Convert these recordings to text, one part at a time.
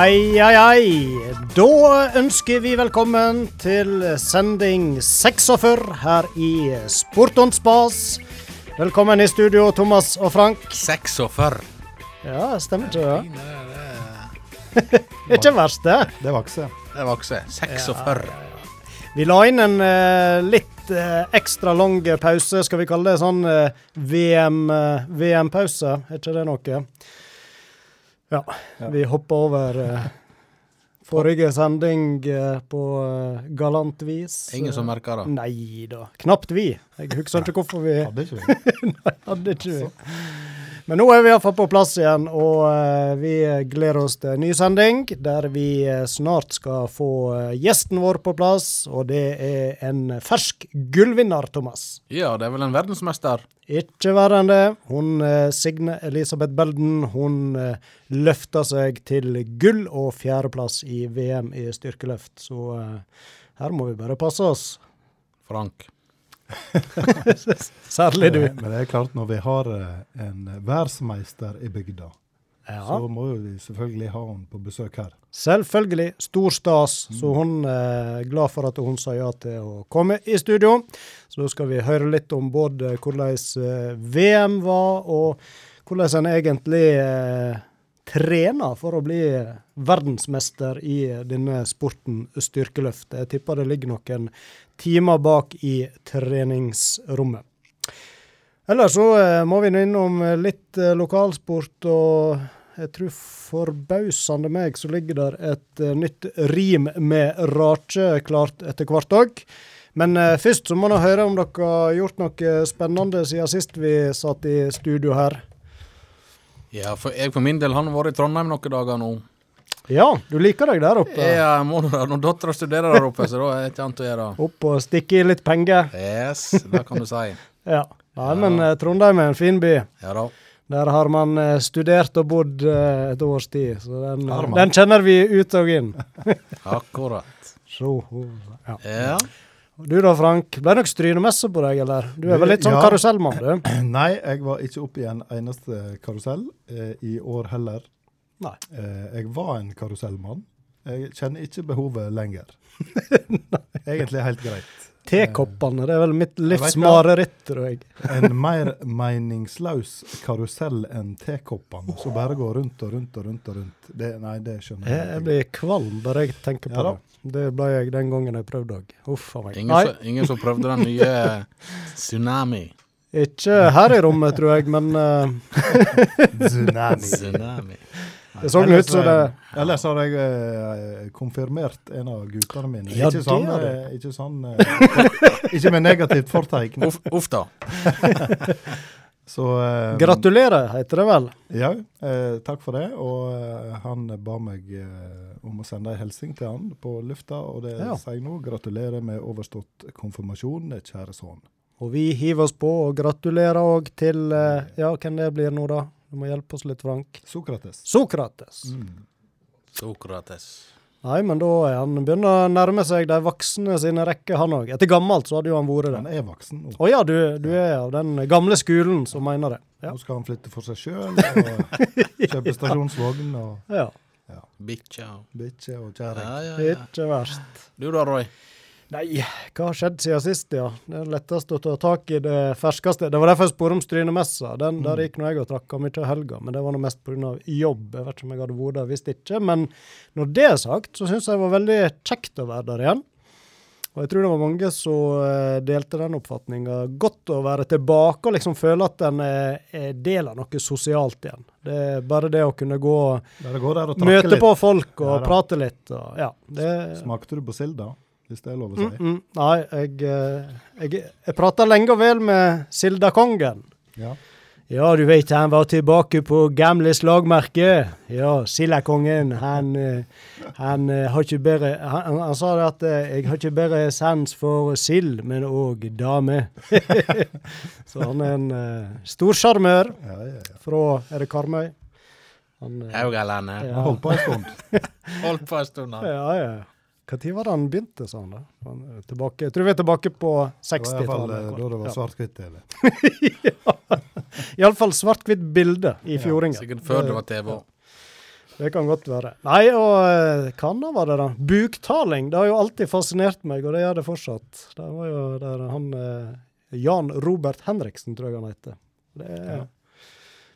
Ai, ai, ai. Da ønsker vi velkommen til sending 46 her i Sportons Spas. Velkommen i studio, Thomas og Frank. 46. Ja, stemmer ikke det? Det, Det er ikke verst, det. Det vokser. det var også 46. Vi la inn en uh, litt uh, ekstra lang pause, skal vi kalle det sånn uh, VM, eh, VM-pause. Er ikke det noe? Ja, vi hoppa over eh, forrige sending eh, på eh, galant vis. Ingen som merker det. Nei da. Knapt vi. Jeg husker ikke hvorfor vi Hadde ikke vi? Nei, hadde ikke vi. Men nå er vi iallfall på plass igjen, og eh, vi gleder oss til en ny sending der vi eh, snart skal få eh, gjesten vår på plass, og det er en fersk gullvinner, Thomas. Ja, det er vel en verdensmester. Ikke verre enn det. Hun Signe Elisabeth Belden hun løfta seg til gull og fjerdeplass i VM i styrkeløft. Så her må vi bare passe oss. Frank. Særlig du. Men det er klart, når vi har eh, en verdensmeister i bygda, Ja. så må jo vi selvfølgelig ha henne på besøk her. Selvfølgelig. Stor stas. Så hun er glad for at hun sa ja til å komme i studio. Så da skal vi høre litt om både hvordan eh, VM var, og hvordan en egentlig eh, trener for å bli verdensmester i denne sporten styrkeløft. Jeg tipper det ligger noen timer bak i treningsrommet. Ellers så eh, må vi innom litt eh, lokalsport, og jeg tror forbausende meg så ligger der et eh, nytt rim med rake klart etter hvert òg. Men først så må vi høre om dere har gjort noe spennende siden sist vi satt i studio her. Ja, for jeg for min del har vært i Trondheim noen dager nå. Ja, du liker deg der oppe. Ja, jeg må da. Når dattera studerer der oppe, så da er det ikke annet å gjøre. Opp og stikke i litt penger. Yes, det kan du si. Ja. Nei, men eh, Trondheim er en fin by. Ja da. Der har man eh, studert og bodd eh, et års tid, så den, den kjenner vi ut og inn. Akkurat. Så, ja. Ja. Du da, Frank. Ble det nok strynemesse på deg, eller? Du er vel litt sånn Ja. karusellmann, du? Nei, jeg var ikke oppe i en eneste karusell eh, i år heller. Nei. Eh, jeg var en karusellmann. Jeg kjenner ikke behovet lenger. Egentlig helt greit. Tekoppene, det er vel mitt livs mareritt, tror jeg. En mer meningsløs karusell enn tekoppene, som bare går rundt og rundt og rundt. og rundt. Det, nei, det skjønner Jeg, jeg blir kvalm bare jeg tenker på Ja det. Det ble jeg den gangen jeg prøvde òg. Huff a meg. Ingen, ingen som prøvde den nye Tsunami. ikke her i rommet, tror jeg, men uh... Tsunami. Tsunami. Det så ut som det Ellers har jeg eh, konfirmert en av guttene mine. Ja, ikke sånn, det eh, ikke sånn for, Ikke med negativt fortegn. Uff, uff da. Så eh, Gratulerer, heter det vel. Ja, eh, takk for det. Og eh, han ba meg eh, om å sende en hilsen til han på lufta, og det Ja. sier jeg nå. Gratulerer med overstått konfirmasjon, kjære sønn. Og vi hiver oss på og gratulerer òg til eh, Ja, hvem det blir nå, da? Du må hjelpe oss litt, Frank. Sokrates. Sokrates. Mm. Sokrates. Nei, men da er han begynner å nærme seg de voksne sine rekker, han òg. Etter gammelt så hadde jo han vært det. Han er voksen nå. Å ja, du, du er av den gamle skolen som mener det. Ja. Nå skal han flytte for seg sjøl og kjøpe stasjonsvogn og ja. Bikkja. bikkje og kjerring. Ja, ja, ja. Ikke verst. Du da, Roy? Nei, hva har skjedd siden sist, ja? Det er lettest å ta tak i det ferskeste. Det var derfor jeg spurte om Strynemessa. Den der gikk nå jeg og trakka mye til helga, men det var nå mest pga. jobb. Jeg vet ikke om jeg hadde vært der hvis ikke. Men når det er sagt, så syns jeg det var veldig kjekt å være der igjen. Og jeg tror det var mange som eh, delte den oppfatninga. Godt å være tilbake og liksom føle at en er, del av noe sosialt igjen. Det er bare det å kunne gå og møte litt. på folk og Ja prate litt. Og, ja, det, Smakte du på silda, hvis det er lov å si? Mm, mm. Nei, jeg, eh, jeg, jeg prata lenge og vel med Sildakongen. Ja. Ja, du vet han var tilbake på gamle slagmerke. Ja, Sildakongen, han, eh, han eh, har ikke bare han, han- han sa det at jeg har ikke bare sans for sild, men òg dame. Så han er en uh, stor sjarmør Ja, ja, ja. fra Er det Karmøy? Han, Haugalandet. Ja. Holdt på en stund. Holdt på en stund. ja. Ja, ja. Når var det han begynte, sa han da? Han tilbake, jeg tror vi er tilbake på Det var iallfall eh, 60-tallet. da det var Ja. svart-hvitt-TV. Iallfall svart-hvitt bilde i Sikkert før det var TV. Det kan godt være. Nei, og eh, hva annet var det, da? Buktaling. Det har jo alltid fascinert meg, og det gjør det fortsatt. Det var jo der han eh, Jan Robert Henriksen, tror jeg han heter. Det er, Ja.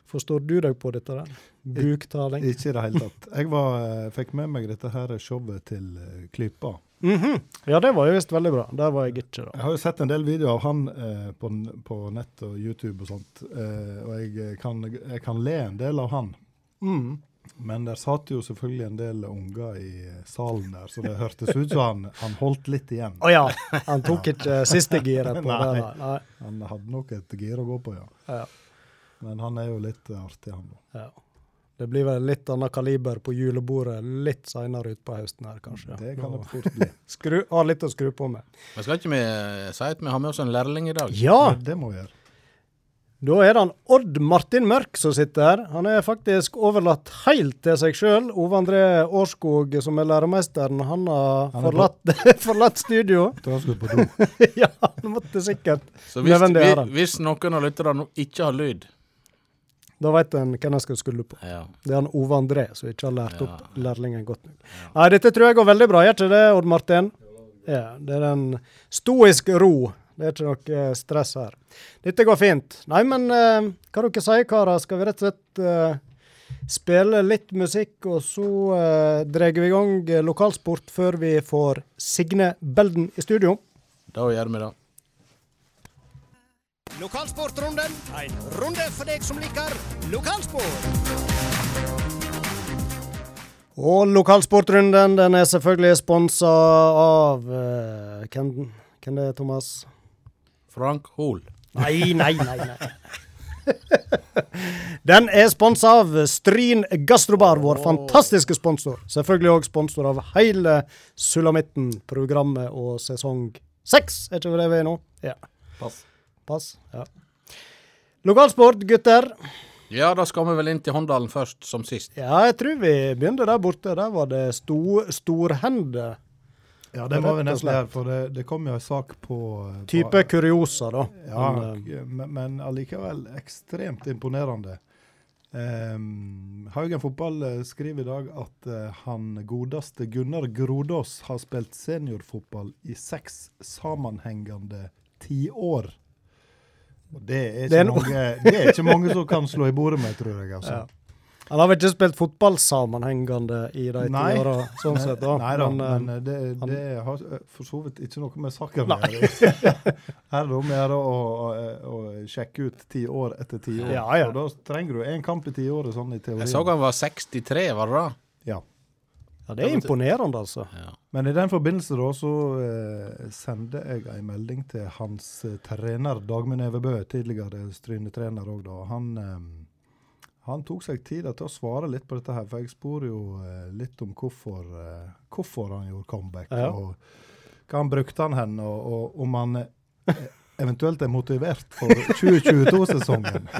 Forstår du deg på dette der? Buktaling? Ikke i det hele tatt. Jeg var, eh, fikk med meg dette her showet til Klypa. Mm -hmm. Ja, det var jo visst veldig bra. Der var jeg ikke, da. Jeg har jo sett en del videoer av han eh, på, på nett og YouTube og sånt, eh, og jeg eh, kan, jeg kan le en del av han. Mm. Men der satt jo selvfølgelig en del unger i eh, salen der, så det hørtes ut som han, han holdt litt igjen. Å ja. Han tok ikke siste giret på Nei. det. Nei. Nei. Han hadde nok et gir å gå på, ja. Ja. Men han er jo litt eh, artig, han òg. Ja. Det blir vel litt annet kaliber på julebordet litt seinere utpå høsten her, kanskje. Det kan det fort bli. skru, Har litt å skru på med. Men skal ikke vi si at vi har med oss en lærling i dag? Ja, Det, det må vi gjøre. da er det han Odd Martin Mørk som sitter her. Han er faktisk overlatt helt til seg sjøl. Ove André Årskog, som er læremesteren, han har Han forlatt, forlatt studio. Da skal vi på do. ja, han måtte sikkert Så hvis, vi, hvis noen av lytterne ikke har lyd Da veit en hvem en skal skylde på. ja. Det er han Ove André som ikke har lært Ja. opp lærlingen godt nok. Nei, dette tror jeg går veldig bra, gjør ikke det, Odd Martin? Ja, det er en stoisk ro. Det er ikke noe eh, stress her. Dette går fint. Nei, men eh, hva dere sier, karer? Skal vi rett og slett eh, spille litt musikk, og så uh, drar vi i gang lokalsport før vi får Signe Belden i studio? Da gjør vi det. Lokalsportrunden, en runde for deg som liker lokalsport. Og lokalsportrunden den er selvfølgelig sponsa av uh, hvem, hvem det er, Thomas? Frank Hoel. Nei, nei, nei. nei. Den er sponsa av Stryn Gastrobar, vår fantastiske sponsor. Selvfølgelig òg sponsor av hele Sulamitten-programmet og sesong seks. Er ikke det vi er nå? Ja. Pass. Pass. Ja. Lokalsport, gutter. Ja, da skal vi vel inn til Håndalen først, som sist. Ja, jeg tror vi begynte der borte. Der var det sto, storhende. Ja, det må vi nesten gjøre, for det, det kom jo en sak på på- Type kuriosa, da. Ja, Men, eh, men, men allikevel ekstremt imponerende. Um, Haugen fotball eh, skriver i dag at uh, han godeste Gunnar Grodås har spilt seniorfotball i seks sammenhengende tiår. Det er, Det er mange, det er ikke mange som kan slå i bordet med, tror jeg. altså. Ja. Han har vel ikke spilt fotball sammenhengende i de ti åra, sånn sett. da. Nei da, Men, eh, men eh, det, han- det har eh, for så vidt ikke noe med saken å gjøre. Her er det om å gjøre å, å, sjekke ut ti år etter ti år. Ja, ja. Og da trenger du én kamp i ti året, sånn i teorien. Jeg så han var 63, var det da? Ja. Ja, det er imponerende, altså. Ja. Men i den forbindelse da, så eh, sendte jeg en melding til hans eh, trener, Dagmund Evebø, tidligere Stryne-trener òg, da. Han, eh, han tok seg tid til å svare litt på dette her, for jeg spor jo eh, litt om hvorfor, eh, hvorfor han gjorde comeback. Ja. Og hva han brukte han hen, og, og om han eh, eventuelt er motivert for 2022-sesongen.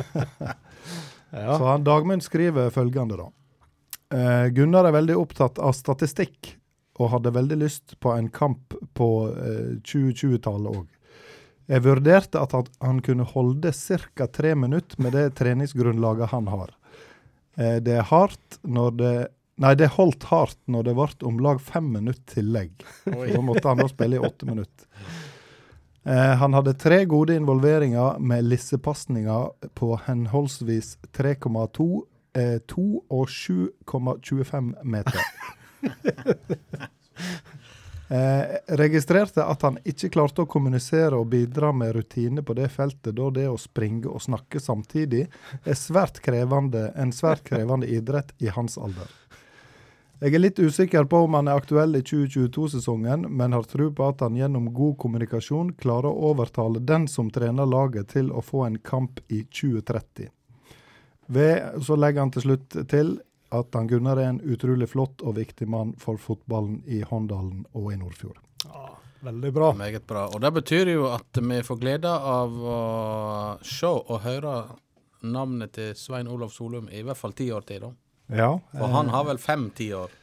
Ja. Så han, Dagmund skriver følgende, da. Eh, Gunnar er veldig opptatt av statistikk, og hadde veldig lyst på en kamp på uh, 2020-tallet òg. Jeg vurderte at han, han kunne holde ca. tre minutter med det treningsgrunnlaget han har. Uh, det er hardt når det Nei, det holdt hardt når det ble om lag fem minutter tillegg. Så måtte han da spille i åtte minutter. Eh, han hadde tre gode involveringer med lissepasninger på henholdsvis 3,2, eh, 2 og 7,25 meter. Eh, registrerte at han ikke klarte å kommunisere og bidra med rutine på det feltet, da det å springe og snakke samtidig er svært krevende, en svært krevende idrett i hans alder. Jeg er litt usikker på om han er aktuell i 2022-sesongen, men har tro på at han gjennom god kommunikasjon klarer å overtale den som trener laget til å få en kamp i 2030. Ved, så legger han til slutt til at han Gunnar er en utrolig flott og viktig mann for fotballen i Håndalen og i Nordfjord. Ja, veldig bra. Meget bra. Og det betyr jo at vi får glede av å se og høre navnet til Svein Olav Solum i hvert fall ti år til. da. Ja, For han har vel fem tiår.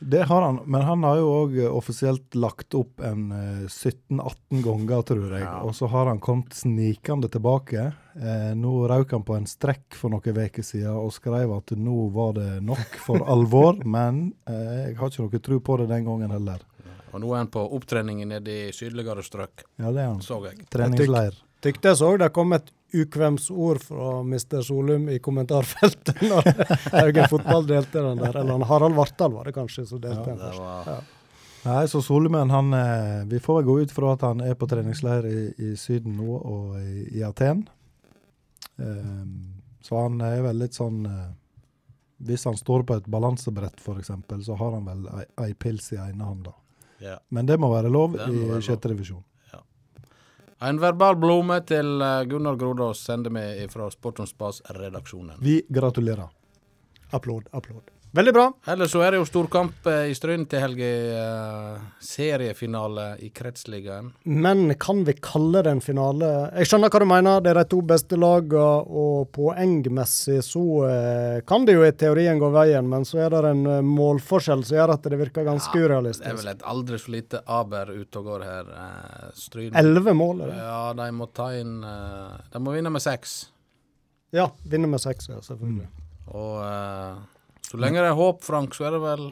Det har han, men han har jo òg offisielt lagt opp en eh, 17-18 ganger, tror jeg. Ja. Og så har han kommet snikende tilbake. Eh, nå røk han på en strekk for noen uker siden og skrev at nå var det nok for alvor. men eh, jeg har ikke noe tro på det den gangen heller. Og nå er han på opptrening nede i sydligere strøk, Ja, det er han. så jeg. Treningsleir. Tykte jeg så det kom et ukvemsord fra Mr. Solum i kommentarfeltet når Haugen fotball delte den der. Eller Harald Vartdal var det kanskje som delte Ja, den var Ja. Nei, så Solumøen, han eh, Vi får vel gå ut fra at han er på treningsleir i, i Syden nå, og i, i Aten. Um, så han er vel litt sånn eh, Hvis han står på et balansebrett, f.eks., så har han vel ei, ei pils i ene hånda. Yeah. Men det må være lov må i sjette divisjon. En verbal blome til eh, Gunnar Grodås sender vi fra Sport om Spas-redaksjonen. Vi gratulerer. Applaud, applaud. Veldig bra. Ellers så er det jo storkamp eh, i Stryn til helga. eh, seriefinale i Kretsligaen. Men kan vi kalle det en finale? Jeg skjønner hva du mener, det er de to beste lagene, og poengmessig så eh, kan det jo i teorien gå veien, men så er det en målforskjell som gjør at det virker ganske urealistisk. Det er vel et aldri så lite aber ute og går her. Stryn Elleve mål er det. Ja, de må ta inn De må vinne med seks. Ja, vinne med seks, ja, selvfølgelig. Og eh, så lenge det er håp, Frank, så er det vel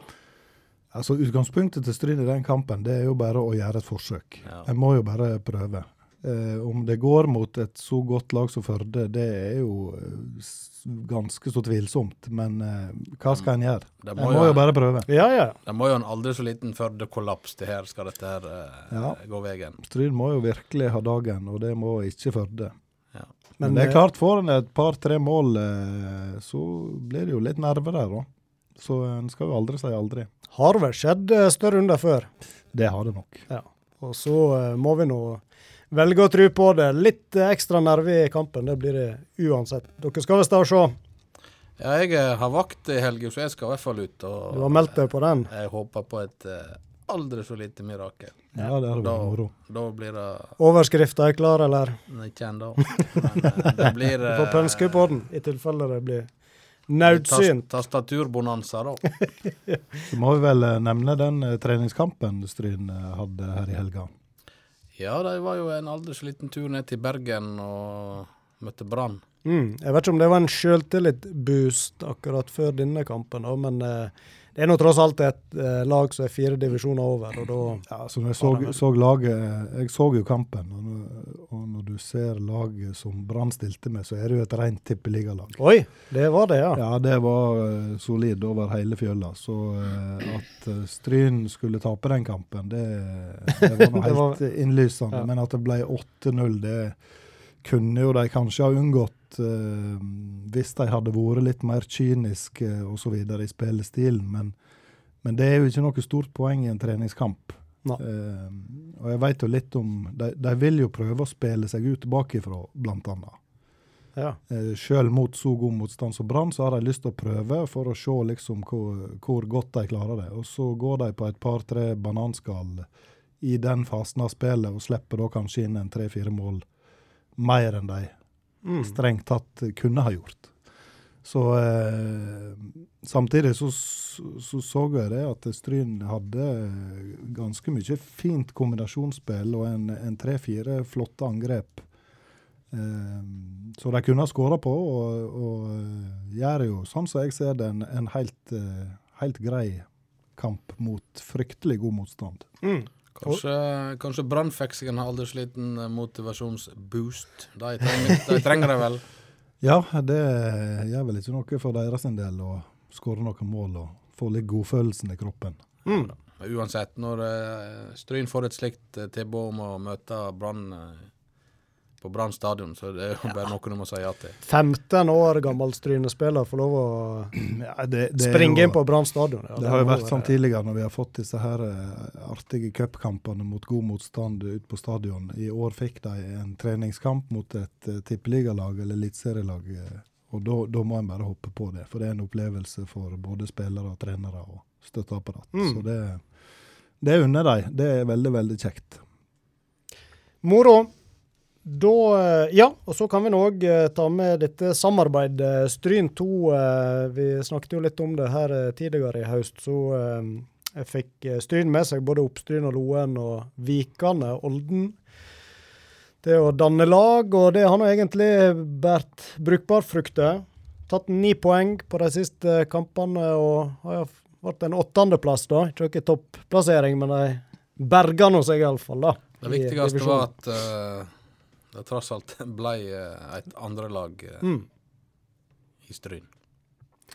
Altså Utgangspunktet til Stryn i den kampen det er jo bare å gjøre et forsøk. Ja. En må jo bare prøve. Eh, om det går mot et så godt lag som Førde, det er jo eh, ganske så tvilsomt. Men eh, hva skal en gjøre? Det En må, må jo, jo bare prøve. Ja, ja. det må jo en aldri så liten Førde-kollaps til her, skal dette her eh, Ja. gå veien. Stryn må jo virkelig ha dagen, og det må ikke Førde. Men, Men, det eh, er klart, får en et par-tre mål, eh, så blir det jo litt nerver der, da. Så en skal jo aldri si aldri. Har vel skjedd eh, større under før. Det har det nok. Ja. Og så eh, må vi nå velge å tro på det. Litt eh, ekstra nerve i kampen, det blir det uansett. Dere skal visst da se. Ja, jeg eh, har vakt i helga, så jeg skal i hvert fall ut. Du Og har meldt deg på den. jeg håper på et eh, aldri så lite mirakel. Ja, det hadde vært moro. da blir det Overskrifta er klar, eller? Ikke ennå. Men eh, det blir Du får pønske på den, i tilfelle det blir naudsynt. Tas tastaturbonanza, da. Så må vi vel eh, nevne den eh, treningskampen Stryn eh, hadde her i helga. Ja, det var jo en aldri så liten tur ned til Bergen og møtte Brann. Mm. Jeg vet ikke om det var en sjøltillit-boost akkurat før denne kampen, da, men eh, det er nå tross alt et eh, lag som er fire divisjoner over, og da Ja, så når jeg så, så laget Jeg så jo kampen, og når, og når du ser laget som Brann stilte med, så er det jo et rent tippeligalag. Oi, det var det, ja. Ja, det var eh, solid over hele fjøla. Så eh, at Stryn skulle tape den kampen, det, det var noe Det var- helt innlysende. Ja. Men at det ble 8-0, det kunne jo de kanskje ha unngått eh, hvis de hadde vært litt mer kyniske osv. i spillestilen. Men, men det er jo ikke noe stort poeng i en treningskamp. No. Uh, og jeg vet jo litt om de, de vil jo prøve å spille seg ut bakifra, blant annet. ja. Uh, Selv mot så god motstand som Brann, så har de lyst til å prøve for å se liksom hvor, hvor godt de klarer det. Og så går de på et par-tre bananskall i den fasen av spillet og slipper da kanskje inn en tre-fire mål mer enn de Mm. strengt tatt kunne ha gjort. Så eh, samtidig så, så så jeg det at Stryn hadde ganske mye fint kombinasjonsspill og en, en tre-fire flotte angrep. Eh, så de kunne ha skåra på, og, og eh, gjør jo, sånn som jeg ser det, en, en helt, eh, helt grei kamp mot fryktelig god motstand. Mm. Kanskje, kanskje Brann fikk seg en aldri så liten eh, motivasjonsboost. De trenger, de trenger det vel. Ja, det gjør vel ikke noe for deres en del å skåre noen mål og få litt godfølelsen i kroppen. Mm. Uansett, når eh, Stryn får et slikt eh, tilbud om å møte Brann på Brann stadion, så det er jo bare noe du må si ja til. 15 år gammel Stryne-spiller får lov å Ja, det, det springe jo- inn på Brann stadion. Ja, Det har jo vært sånn tidligere når vi har fått disse her eh, artige cupkampene mot god motstand ut på stadion. I år fikk de en treningskamp mot et uh, tippeligalag eller eliteserielag. eh, og da, da må en bare hoppe på det, for det er en opplevelse for både spillere, og trenere og støtteapparat. Mm. Så det, det unner de. Det er veldig, veldig kjekt. Moro. Da, eh, ja, og så kan vi òg ta med dette samarbeidet Stryn 2. eh, Vi snakket jo litt om det her eh, tidligere i høst. Så eh, Jeg fikk eh, Stryn med seg både Oppstryn og Loen og Vikane, Olden. Det å danne lag, og det har nå egentlig båret brukbar frukte. Tatt ni poeng på de siste kampene og har jo vært en åttendeplass, da. Ikke noe topplassering, men de berga nå seg iallfall, da. Det viktigste var at eh, det tross alt ble eh, et andrelag uh, Mm. i Stryn.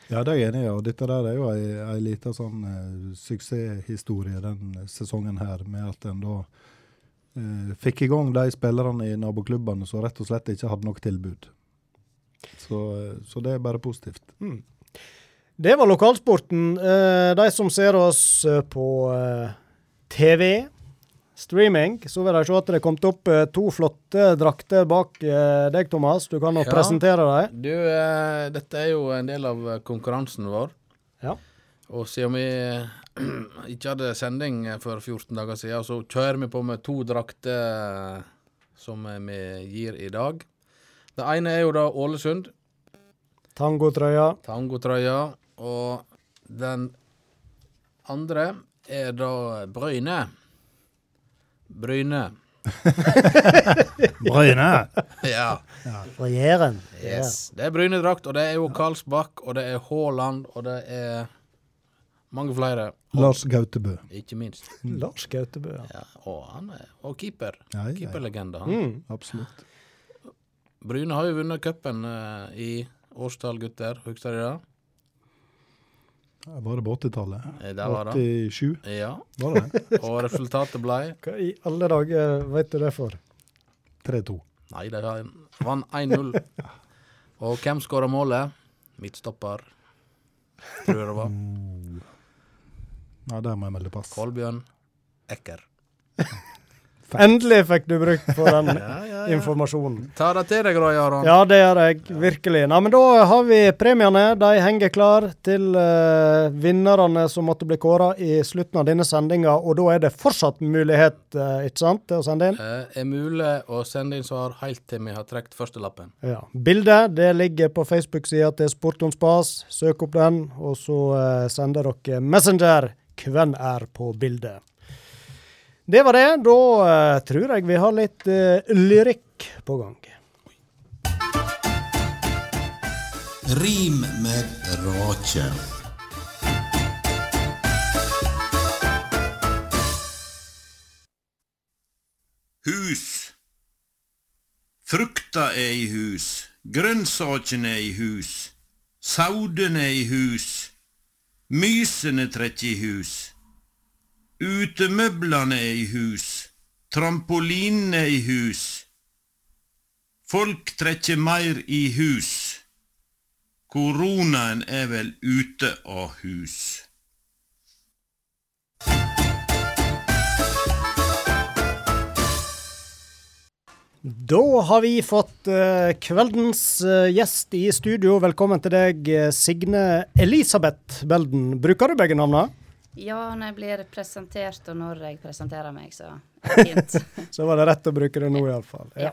Ja, det er jeg enig i. Og dette der er jo ei, ei lita sånn uh, suksesshistorie den sesongen her, med at en da uh, fikk i gang de spillerne i naboklubbene som rett og slett ikke hadde nok tilbud. Så, uh, så det er bare positivt. Mm. Det var lokalsporten. Eh, de som ser oss eh, på eh, TV, streaming, så vil de se at det er kommet opp eh, to flotte drakter bak eh, deg, Thomas. Du kan nå Ja. presentere dem. Du, eh, dette er jo en del av konkurransen vår. Ja. Og siden vi ikke hadde sending for 14 dager siden, så kjører vi på med to drakter som vi gir i dag. Det ene er jo da Ålesund, Tangotrøya. tangotrøya. Og den andre er da Bryne. Bryne. Bryne! Ja. Fra Jæren. Yes. Det er Bryne-drakt, og det er jo Karlsbakk, og det er Haaland, og det er mange flere. Lars Gautebø. Ikke minst. Lars Gautebø. Ja. Ja, og han er og keeper. Ja, ja, ja. Keeperlegende. han. Mm. Absolutt. Bryne har jo vunnet cupen uh, i årstall, gutter. Husker dere det? Var det på 80-tallet? Eh, Der var det. 87, Ja. var det? Og resultatet ble Hva i alle dager vet du det for? 3-2. Nei, de vant 1-0. Og hvem skåra målet? Midtstopper, tror jeg det var. Nei, der må jeg melde pass. Kolbjørn Ekker. Endelig fikk du brukt på den Ja, ja. Ta det til deg, da, Jaron. Ja, det gjør jeg virkelig. Nei, men Da har vi premiene. De henger klar til uh, vinnerne som måtte bli kåra i slutten av denne sendinga. Og da er det fortsatt mulighet uh, ikke sant, til å sende inn. Det er mulig å sende inn svar helt til vi har trukket førstelappen. Ja. Bildet det ligger på Facebook-sida til Sport om spas. Søk opp den, og så uh, sender dere Messenger. Hvem er på bildet? Det var det. Da uh, tror jeg vi har litt uh, lyrikk på gang. Rim med rake. Hus. Frukta er i hus, grønnsakene er i hus, saudene er i hus, mysene trekker i hus, utemøblene er i hus, trampolinene er i hus, folk trekker meir i hus. Koronaen er vel ute av hus. Da har vi fått uh, kveldens uh, gjest i studio. Velkommen til deg, eh, Signe Elisabeth Belden. Bruker du begge navnene? Ja, når jeg blir presentert, og når jeg presenterer meg, så fint. Så var det rett å bruke det nå, iallfall. Ja. Ja.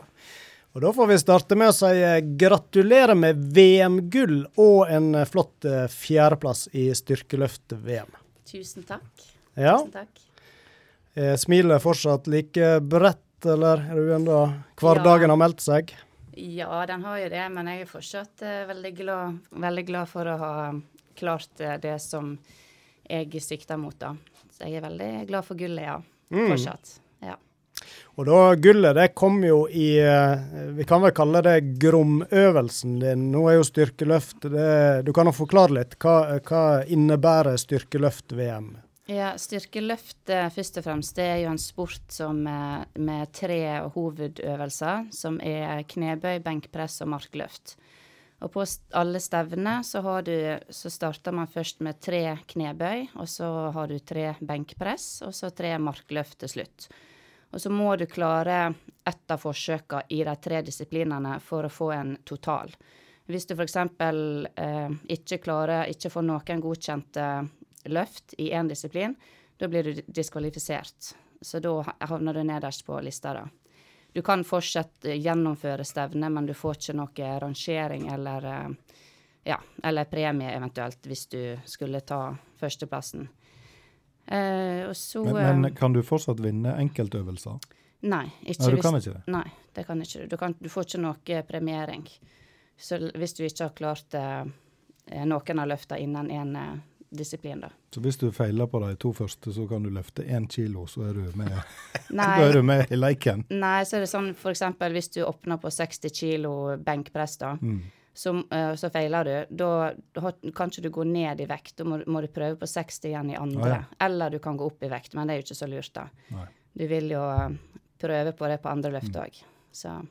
Og da får vi starte med å si eh, gratulerer med VM-gull og en eh, flott eh, fjerdeplass i styrkeløft-VM. Tusen takk. Ja. Tusen takk. Er smilet fortsatt like bredt, eller er du ennå Hverdagen Ja. har meldt seg? Ja, den har jo det, men jeg er fortsatt veldig, glad, veldig glad for å ha klart det som jeg sikter mot, da. Så jeg er veldig glad for gullet, ja. Mm. Fortsatt. Ja. Og da, gullet det kom jo i eh, Vi kan vel kalle det gromøvelsen din. Nå er jo styrkeløft det, Du kan jo forklare litt. Hva, hva innebærer styrkeløft-VM? Ja, styrkeløft eh, først og fremst, det er jo en sport som, eh, med tre hovedøvelser, som er knebøy, benkpress og markløft. Og på alle stevner så, så starter man først med tre knebøy, og så har du tre benkpress, og så tre markløft til slutt. Og så må du klare ett av forsøkene i de tre disiplinene for å få en total. Hvis du f.eks. Eh, ikke klarer, ikke får noen godkjente løft i én disiplin, da blir du diskvalifisert. Så da havner du nederst på lista, da. Du kan fortsatt eh, gjennomføre stevnet, men du får ikke noe rangering eller eh, ja, eller premie eventuelt, hvis du skulle ta førsteplassen. Eh, så Men, eh, men kan du fortsatt vinne enkeltøvelser? Nei, ikke Nei, du hvis kan ikke det. Nei, det kan ikke du. Kan, du får ikke noe premiering. Så hvis du ikke har klart eh, eh, noen av løftene innen eh, disiplin, da. Så hvis du feiler på de to første, så kan du løfte én kilo, så er du med, er du med i leiken. nei, så er det sånn eksempel hvis du åpner på 60 kilo benkpress, da, Mm. så, eh, så feiler du. Da, kan ikke du gå ned i vekt. Da må, må du prøve på 60 igjen i andre. Ah, ja. Eller du kan gå opp i vekt, men det er jo ikke så lurt, da. Nei. Du vil jo eh, prøve på det på andre løft Mm. Så.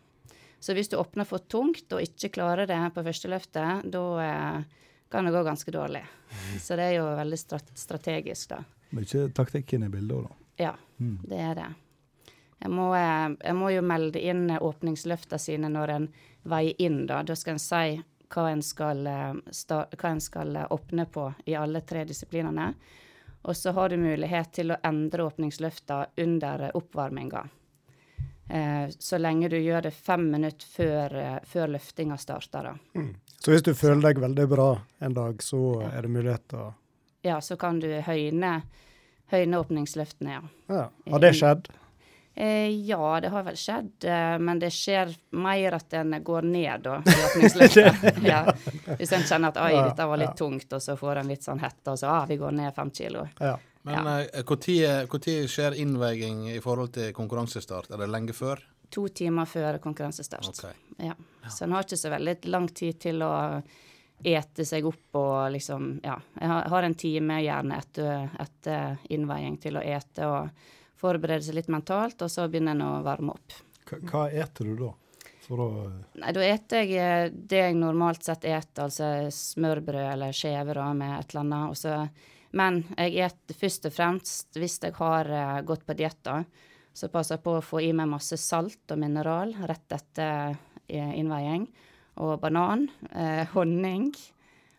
så hvis du åpner for tungt og ikke klarer det på første løftet, da eh, kan det gå ganske dårlig. Mm. Så det er jo veldig strategisk, da. Mye taktikken i bildet òg, da. Ja, Mm. det er det. Jeg må, eh, jeg må jo melde inn åpningsløftene sine når en veier inn, da. Da skal en si hva en skal, eh, hva en skal eh, åpne på i alle tre disiplinene. Og så har du mulighet til å endre åpningsløftene under eh, oppvarminga. Eh, så lenge du gjør det fem minutter før, eh, før løftinga starter, da. Så hvis du føler deg veldig bra en dag, så Ja. er det mulighet til å Ja, så kan du høyne, høyne åpningsløftene, ja. ja. Har det skjedd? Eh, ja, det har vel skjedd, eh, men det skjer mer at en går ned da, i åpningsløftet. ja. Hvis en kjenner at oi, dette var litt ja. tungt, og så får en litt sånn hette, og så ah, vi går ned fem kilo. Ja. Men eh, når skjer innveiing i forhold til konkurransestart? Er det lenge før? To timer før konkurransestart. Okay. Ja. Så en har ikke så veldig lang tid til å ete seg opp og liksom Ja. Jeg har, en time gjerne etter, etter innveiing til å ete og forberede seg litt mentalt, og så begynner en å varme opp. Hva, hva eter du da? For å Nei, da eter jeg eh, det jeg normalt sett eter, altså smørbrød eller skjeve da, med et eller annet. Og så, men jeg eter først og fremst, hvis jeg har eh, gått på diett, da, så passer jeg på å få i meg masse salt og mineral rett etter eh, innveiing. Og banan, eh, honning,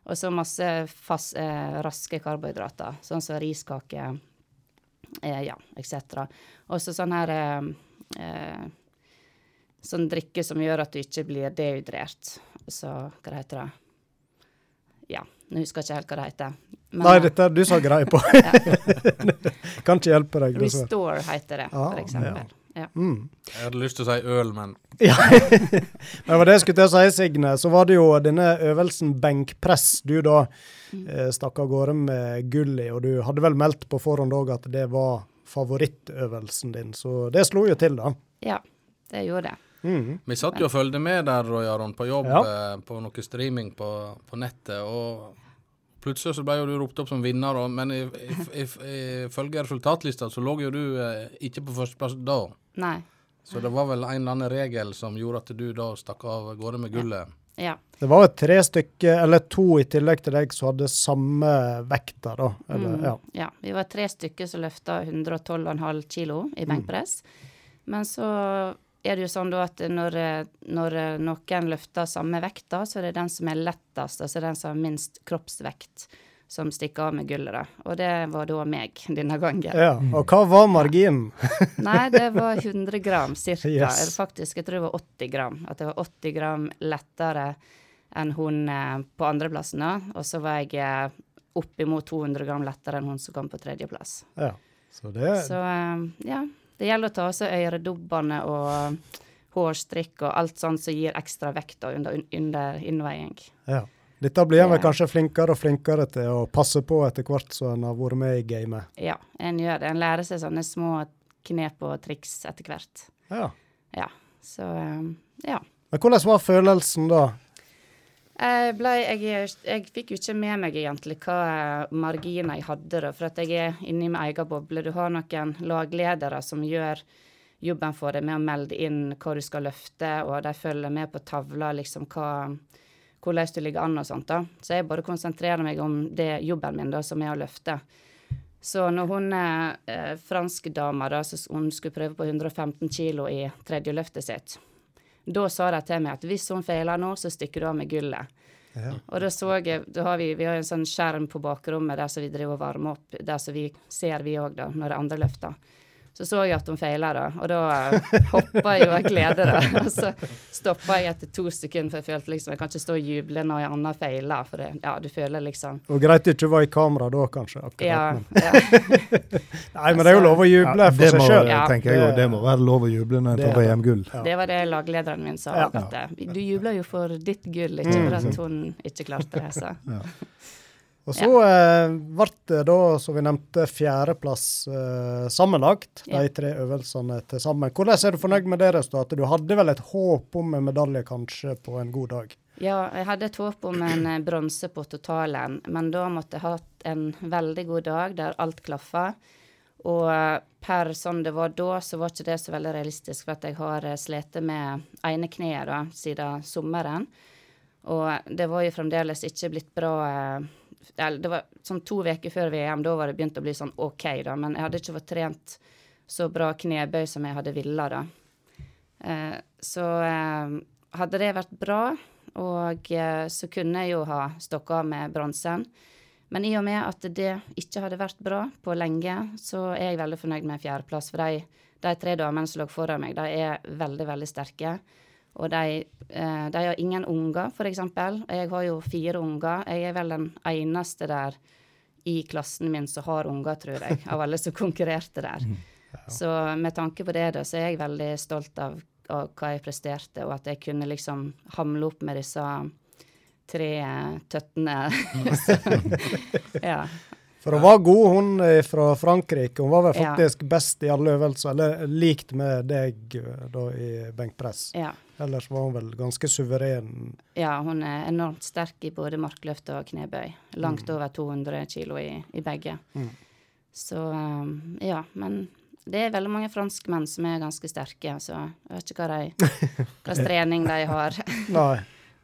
og så masse fast, eh, raske karbohydrater, sånn som riskake, eh, ja, etc. Og så sånn her eh, eh, Sånn drikke som gjør at du ikke blir dehydrert. Så hva heter det? Ja, nå husker jeg ikke helt hva det heter. Men, Nei, eh, dette er du så grei på. kan ikke hjelpe deg, dessverre. Restore heter det, Ah, eksempel. Ja. Mm. Jeg hadde lyst til å si øl, men Ja. det var det jeg skulle til å si, Signe. Så var det jo denne øvelsen benkpress du da mm. stakk av gårde med gull i, og du hadde vel meldt på forhånd òg at det var favorittøvelsen din, så det slo jo til, da. ja, det gjorde det. Mm. vi satt jo og fulgte med der, Roy Aron, på jobb Ja. eh, på noe streaming på, på nettet. og Plutselig så ble jo du ropt opp som vinner, og, men ifølge resultatlista så lå jo du eh, ikke på førsteplass da. Nei. Så det var vel en eller annen regel som gjorde at du da stakk av gårde med gullet. Ja. Det var jo tre stykker, eller to i tillegg til deg, som hadde samme vekta, da. Eller, Mm, ja. ja. Vi var tre stykker som løfta 112,5 kilo i benkpress. Men så er det jo sånn da at når, når noen løfter samme vekta, så er det den som er lettest, altså den som har minst kroppsvekt, som stikker av med gullet, da. Og det var da meg denne gangen. ja. Og hva var marginen? Nei, det var 100 gram ca. Yes. Faktisk, jeg tror det var 80 gram. At det var 80 gram lettere enn hun eh, på andreplassen, da. Og så var jeg eh, oppimot 200 gram lettere enn hun som kom på tredjeplass. Ja. Så det Så eh, ja, det gjelder å ta av seg øredobbene og hårstrikk og alt sånt som gir ekstra vekt under, under innveiing. Ja. Dette blir en vel kanskje flinkere og flinkere til å passe på etter hvert som en har vært med i gamet. Ja, en gjør det. En lærer seg sånne små knep og triks etter hvert. Ja. Ja, så eh, ja. Men hvordan var følelsen da? Jeg, ble, jeg, jeg fikk jo ikke med meg egentlig hva marginer jeg hadde, da, for at jeg er inne i min egen boble. Du har noen lagledere som gjør jobben for deg med å melde inn hva du skal løfte, og de følger med på tavla liksom hva, hvordan du ligger an og sånt. da. Så jeg bare konsentrerer meg om det jobben min, da, som er å løfte. Så når hun eh, eh, franske dama da, så hun skulle prøve på 115 kilo i tredje løftet sitt, da sa de til meg at hvis hun feiler nå, så stikker du av med gullet. Ja. Og da så jeg, da har vi, vi har en sånn skjerm på bakrommet der som vi driver og varmer opp, der som vi ser vi òg, da, når det andre løfter. Så så jeg at hun feila, da, og da hoppa jeg jo av glede. da. Og så stoppa jeg etter to sekunder, for jeg følte liksom jeg kan ikke stå og juble når en annen feiler. For det, ja, du føler liksom Og greit det ikke var i kamera da, kanskje. akkurat. Ja. ja. Nei, men det er jo lov å juble Ja, for det seg sjøl. Ja. tenker jeg jo, det må være lov å juble når en tar. VM-gull. Ja. Det var det laglederen min sa. Ja. At eh, du jubler jo for ditt gull, ikke Mm. for at hun ikke klarte det. Så. Og så eh, ble det da, som vi nevnte, fjerdeplass eh, sammenlagt. Ja. De tre øvelsene til sammen. Hvordan er du fornøyd med det resultatet? Du hadde vel et håp om en medalje kanskje på en god dag? Ja, jeg hadde et håp om en eh, bronse på totalen, men da måtte jeg hatt en veldig god dag der alt klaffa. Og eh, per sånn det var da, så var ikke det så veldig realistisk, for at jeg har slitt med ene kneet da, siden sommeren. Og det var jo fremdeles ikke blitt bra eh, eller Det var sånn to uker før VM, da var det begynt å bli sånn OK, da. Men jeg hadde ikke fått trent så bra knebøy som jeg hadde villa, da. Eh, så eh, hadde det vært bra, og eh, så kunne jeg jo ha stokka av med bronsen. Men i og med at det ikke hadde vært bra på lenge, så er jeg veldig fornøyd med fjerdeplass. For de, de tre damene som lå foran meg, de er veldig, veldig sterke. Og de, eh, de har ingen unger, f.eks. Jeg har jo fire unger. Jeg er vel den eneste der i klassen min som har unger, tror jeg, av alle som konkurrerte der. Så med tanke på det, da, så er jeg veldig stolt av, av hva jeg presterte, og at jeg kunne liksom hamle opp med disse tre tøttene. Ja. For hun var god, hun eh, fra Frankrike. Hun var vel Ja. faktisk best i alle øvelser, eller likt med deg eh, da i benkpress. ja. Ellers var hun vel ganske suveren. Ja, hun er enormt sterk i både markløft og knebøy. Langt Mm. over 200 kilo i, i begge. Mm. Så um, ja, men det er veldig mange franskmenn som er ganske sterke, så jeg vet ikke hva de, hva slags trening de har. Nei.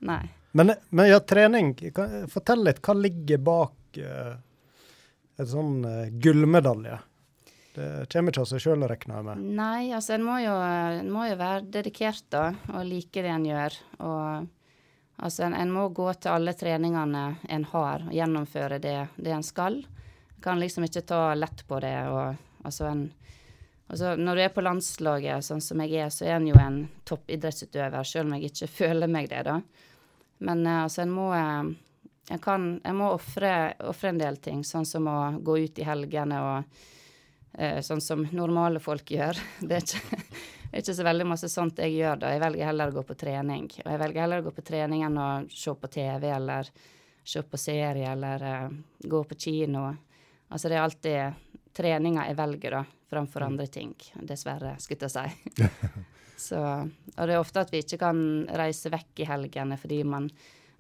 Nei. Men, men ja, trening. Fortell litt. Hva ligger bak uh, en sånn uh, gullmedalje? Det kommer ikke av seg sjøl, regner jeg med. Nei, altså en må jo, en må jo være dedikert da, og like det en gjør. Og altså en, en må gå til alle treningene en har, og gjennomføre det, det en skal. En kan liksom ikke ta lett på det. og altså en altså Når du er på landslaget, sånn som jeg er, så er en jo en toppidrettsutøver, selv om jeg ikke føler meg det, da. Men eh, altså en må eh, en, kan, en må ofre en del ting, sånn som å gå ut i helgene og sånn som normale folk gjør. Det er ikke, ikke så veldig masse sånt jeg gjør da. Jeg velger heller å gå på trening. Og jeg velger heller å gå på trening enn å se på TV eller se på serie eller eh, gå på kino. Altså det er alltid treninga jeg velger, da, framfor andre ting. Dessverre, skulle jeg si. så, og det er ofte at vi ikke kan reise vekk i helgene fordi man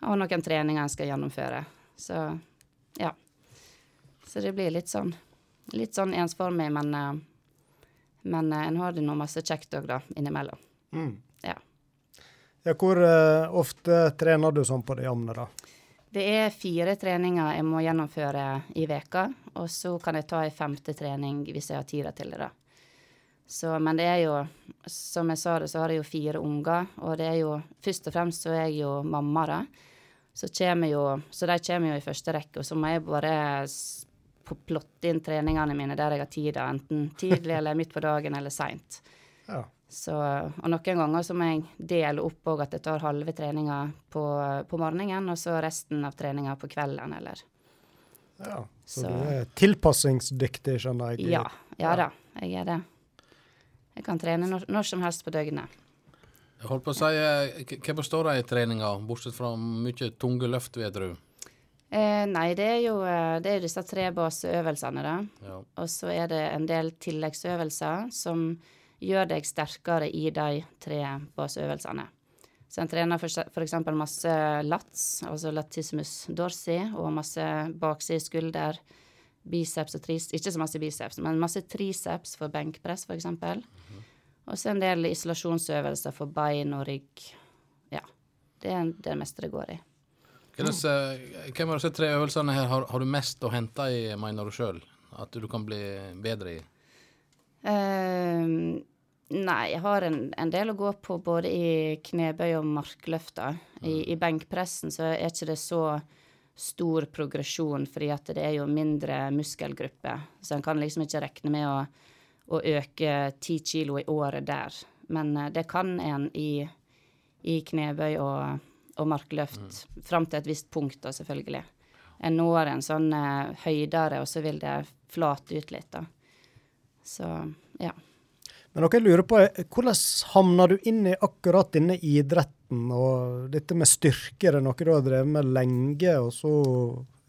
har noen treninger en skal gjennomføre. Så ja. Så det blir litt sånn litt sånn ensformig, men, eh, men eh, en har det nå masse kjekt òg, da, innimellom. Mm. Ja. Ja, hvor uh, ofte trener du sånn på det jevne, da? Det er fire treninger jeg må gjennomføre i veka, og så kan jeg ta en femte trening hvis jeg har tida til det, da. Så, men det er jo, som jeg sa det, så har jeg jo fire unger, og det er jo Først og fremst så er jeg jo mamma, da. Så, jo, så de kommer jo i første rekke, og så må jeg bare på- plotte inn treningene mine der jeg har tid, enten tidlig eller midt på dagen eller seint. Ja. Så, og noen ganger så må jeg dele opp òg, at jeg tar halve treninga på, på morgenen, og så resten av treninga på kvelden, eller ja. Så, Så- du er tilpassingsdyktig, skjønner jeg. Ja. Ja da, jeg er det. Jeg kan trene når, når som helst på døgnet. Jeg holdt på å si, eh, hva består de i treninga, bortsett fra mye tunge løft, vil jeg tro? Eh, nei, det er jo eh, det er jo disse tre baseøvelsene, da. Ja. Og så er det en del tilleggsøvelser som gjør deg sterkere i de tre baseøvelsene. Så en trener f.eks. masse lats, altså latissimus dorsi, og masse bakside skulder, biceps og triceps Ikke så masse biceps, men masse triceps for benkpress, f.eks. Og så en del isolasjonsøvelser for bein og rygg. Ja. Det er det meste det går i. Hvem av disse tre øvelsene her har, har du mest å hente i, mener du sjøl? At du kan bli bedre i? Ehm, nei, jeg har en, en del å gå på både i knebøy og markløfter. I, I benkpressen så er ikke det så stor progresjon, fordi at det er jo mindre muskelgrupper. Så en kan liksom ikke regne med å, å øke ti kilo i året der. Men eh, det kan en i, i knebøy og, og markløft fram til et visst punkt, da, selvfølgelig. En når en sånn eh, høydere, og så vil det flate ut litt, da. Så ja. Men noe jeg lurer på er, hvordan havna du inn i akkurat denne idretten? Og dette med styrke, er det noe du har drevet med lenge, og så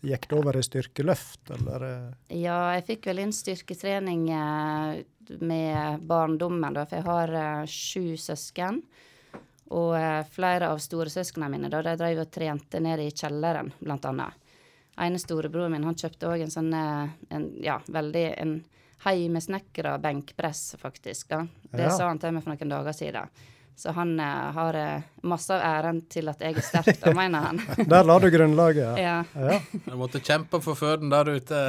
gikk det over i styrkeløft, eller? eh? Ja, jeg fikk vel inn styrketrening eh, med barndommen, da, for jeg har eh, sju søsken. Og eh, flere av storesøsknene mine da, de drev og trente nede i kjelleren, blant annet. ene storebroren min han kjøpte òg en sånn eh, en, ja, veldig en heimesnekra benkpress, faktisk. da. Det Ja. sa han til meg for noen dager siden. Så han eh, har eh, masse av æren til at jeg er sterk, da, mener han. Der la du grunnlaget. Ja. ja. ja. Du måtte kjempe for føden der ute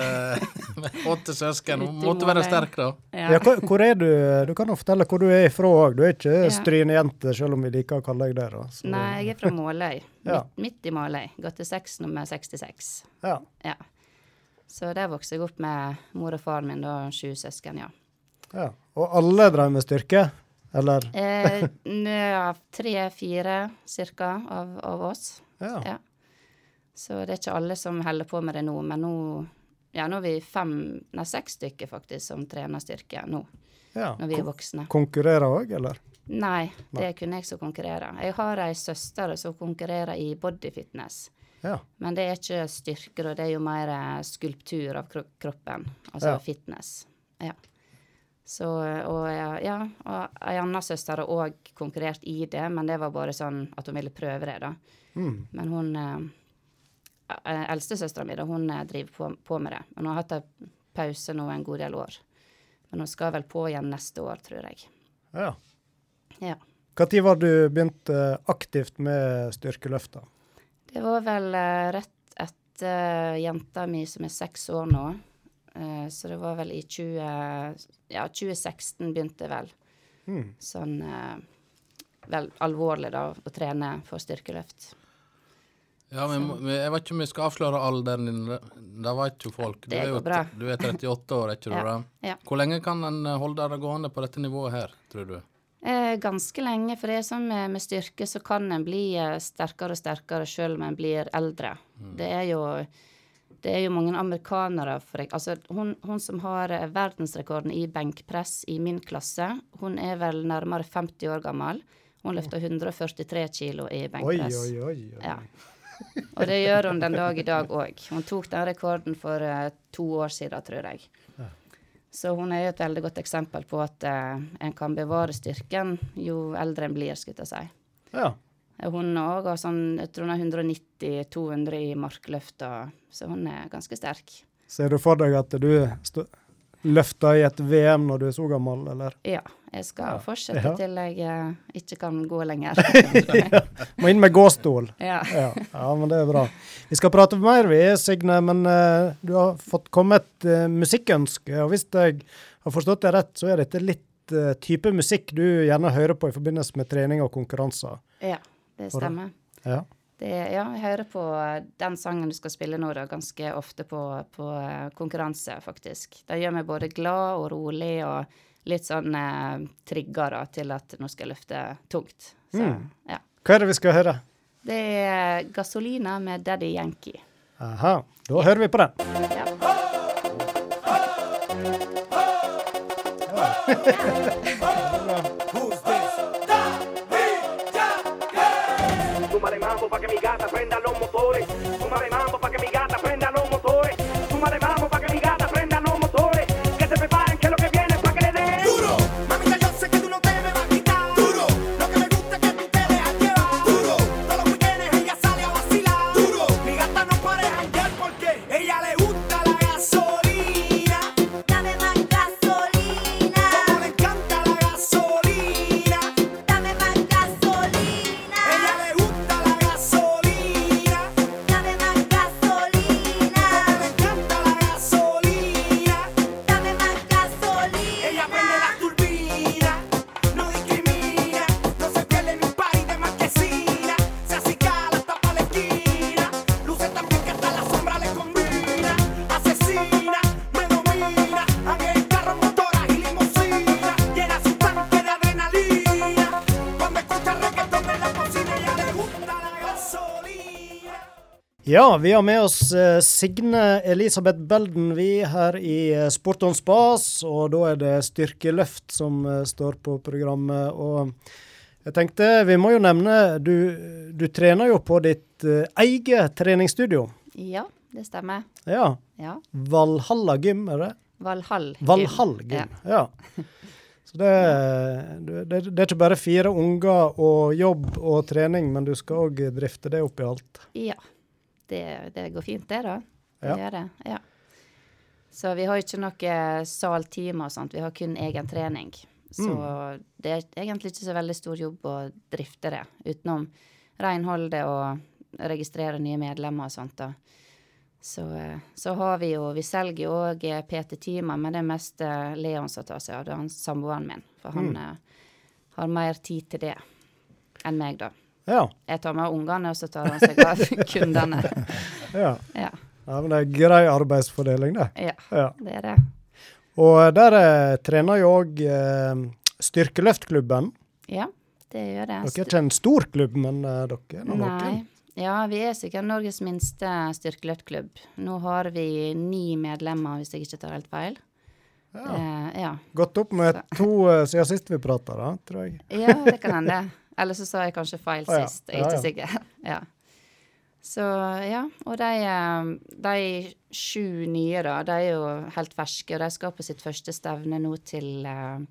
med åtte søsken. Du måtte være sterk, da. ja. Ja, hvor, hvor er du? Du kan jo fortelle hvor du er ifra òg. Du er ikke Ja. strynejente, selv om vi liker å kalle deg det. Nei, jeg er fra Måløy. Ja. midt, midt i Måløy. Gått til seks nummer 66. Ja. Ja. Så der vokste jeg opp med mor og faren min, da sju søsken, ja. ja. Og alle drev med styrke? Eller? Eh, Tre-fire cirka av, av oss. Ja. Ja. Så det er ikke alle som holder på med det nå, men nå ja, nå er vi fem, nei seks stykker faktisk som trener styrke nå, ja. når vi er voksne. Konkurrerer òg, eller? Nei, det er kun jeg som konkurrerer. Jeg har ei søster som konkurrerer i bodyfitness. Ja. Men det er ikke styrker, og Det er jo mer eh, skulptur av kroppen. Altså Ja. fitness. Ja. Så, og ja, og ei anna søster har òg konkurrert i det, men det var bare sånn at hun ville prøve det, da. Mm. Men hun eh, eh, Eldstesøstera mi, da, hun eh, driver på, på med det. Men hun har hatt ei pause nå en god del år. Men hun skal vel på igjen neste år, tror jeg. ja. Ja. Når var du begynte aktivt med styrkeløfta? Det var vel rett etter jenta mi som er seks år nå. Eh, så det var vel i 20, ja, 2016 begynte vel Mm. sånn eh, vel alvorlig da å trene for styrkeløft. Ja, men men Jeg vet ikke om vi skal avsløre alderen din. Det- vet jo folk. Det går bra. Du er 38 år, er ikke du Ja. det? Ja. Hvor lenge kan en eh, holde det gående på dette nivået her, tror du? Eh, ganske lenge, for det er sånn med, med styrke så kan en bli sterkere og sterkere selv om en blir eldre. Det er jo det er jo mange amerikanere for, altså hun, hun som har eh, verdensrekorden i benkpress i min klasse, hun er vel nærmere 50 år gammel. Hun løfter 143 kilo i benkpress. oi, oi. oi. oi. Ja. Og det gjør hun den dag i dag òg. Hun tok den rekorden for uh, to år siden, tror jeg. Så hun er jo et veldig godt eksempel på at uh, en kan bevare styrken jo eldre en blir, skulle jeg si. Ja. Hun òg har sånn, jeg tror hun er 190-200 i markløft, og- så hun er ganske sterk. Ser du for deg at du løfter i et VM når du er så gammel, eller? Ja, jeg skal Ja. fortsette Ja. til jeg uh, ikke kan gå lenger. Må inn med gåstol. ja. Ja, ja, men det er bra. Vi skal prate mer, vi, Signe, men uh, du har fått komme et eh, musikkønske. Og hvis jeg har forstått det rett, så er dette litt eh, type musikk du gjerne hører på i forbindelse med trening og konkurranser. ja, det stemmer. Ja. Det, ja, jeg hører på den sangen du skal spille nå, da, ganske ofte på, på eh, konkurranse, faktisk. Det gjør meg både glad og rolig og litt sånn eh, trigga da, til at nå skal jeg løfte tungt. Så, Mm. ja. Hva er det vi skal høre? Det er Gasolina med Daddy Yankee. Aha, da hører vi på den. Ja. Súmale Ja, vi har med oss eh, Signe Elisabeth Belden, vi her i eh, Sport on Spas. Og da er det styrkeløft som eh, står på programmet. Og jeg tenkte, vi må jo nevne Du, du trener jo på ditt eget treningsstudio. Ja, det stemmer. Ja. Ja. Valhalla gym, er det? Valhall. gym. Valhall gym. Ja. Så det, det, det er ikke bare fire unger og jobb og trening, men du skal òg drifte det opp i alt. Ja. Det, det går fint, det, da. Det Ja. gjør det. Ja. Så vi har ikke noe saltime og sånt, vi har kun egen trening. Så Mm. det er egentlig ikke så veldig stor jobb å drifte det, utenom renholdet og registrere nye medlemmer og sånt. da. Så, eh, så har vi jo Vi selger jo òg PT-timer, men det er mest eh, Leon som tar seg av det, han samboeren min. For han Mm. eh, har mer tid til det enn meg, da. Ja. Jeg tar med ungene, og så tar han seg av kundene. ja. Ja, ja men det er grei arbeidsfordeling, det. ja, Ja. det er det. Og der eh, trener jo òg eh, Styrkeløftklubben. Ja, det gjør det. Dere er ikke en stor klubb, men eh, dere er noen. Ja, vi er sikkert Norges minste styrkeløftklubb. Nå har vi ni medlemmer, hvis jeg ikke tar helt feil. Ja. Eh, ja. Gått opp med to eh, siden sist vi prata, da, tror jeg. ja, det kan hende. Eller så sa jeg kanskje feil Å, ja. sist. Jeg er ikke sikker. Ja. Så ja, og de, eh, de sju nye, da, de er jo helt ferske, og de skal på sitt første stevne nå til eh,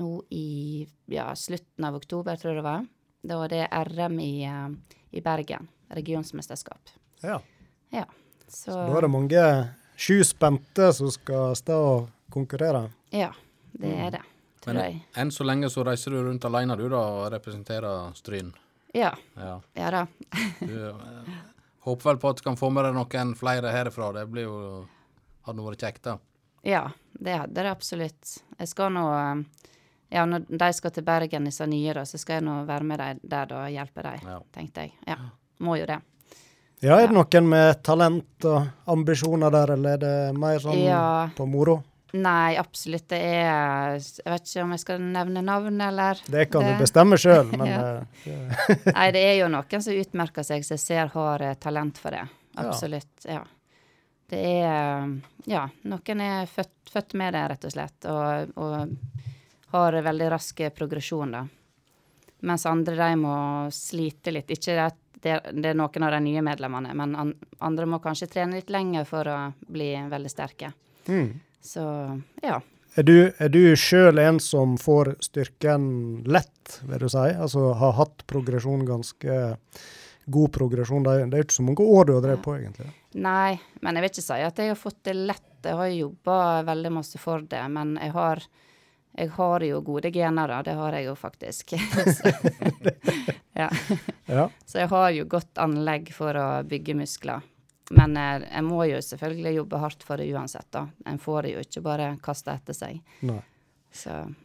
nå i ja, slutten av oktober, tror jeg det var. Da var det RM i, eh, i Bergen. Regionsmesterskap. Ja. Ja. Så, Så da er det mange sju spente som skal stå og konkurrere. Ja, det er det, tror Men jeg. enn så lenge så reiser du rundt alene du da, og representerer Stryn. Ja. Ja. Ja da. Du eh, håper vel på at du kan få med deg noen flere herifra. Det blir jo Hadde vært kjekt, da. Ja, det hadde det absolutt. Jeg skal nå eh, Ja, når de skal til Bergen, disse nye, da, så skal jeg nå være med dem der og hjelpe dem, Ja. tenkte jeg. Ja. Må jo det. Ja, er det noen med talent og ambisjoner der, eller er det mer sånn Ja. på moro? Nei, absolutt. Det er Jeg vet ikke om jeg skal nevne navn, eller Det kan Det- du bestemme sjøl, men Ja. eh, det, Nei, det er jo noen som utmerker seg, som jeg ser har eh, talent for det. Absolutt. Ja. Det er eh, Ja, noen er født, født med det, rett og slett, og, og har veldig rask progresjon, da. Mens andre, de må slite litt. Ikke at det, det er noen av de nye medlemmene, men an, andre må kanskje trene litt lenger for å bli veldig sterke. mm. Så ja. Er du, er du sjøl en som får styrken lett, vil du si? Altså har hatt progresjon, ganske god progresjon? Det er jo ikke så mange år du har drevet på, egentlig. Nei, men jeg vil ikke si at jeg har fått det lett. Jeg har jobba veldig masse for det, men jeg har, jeg har jo gode gener, da. Det har jeg jo faktisk. så, ja. Ja. så jeg har jo godt anlegg for å bygge muskler. Men eh, jeg må jo selvfølgelig jobbe hardt for det uansett, da. En får det jo ikke bare kaste etter seg.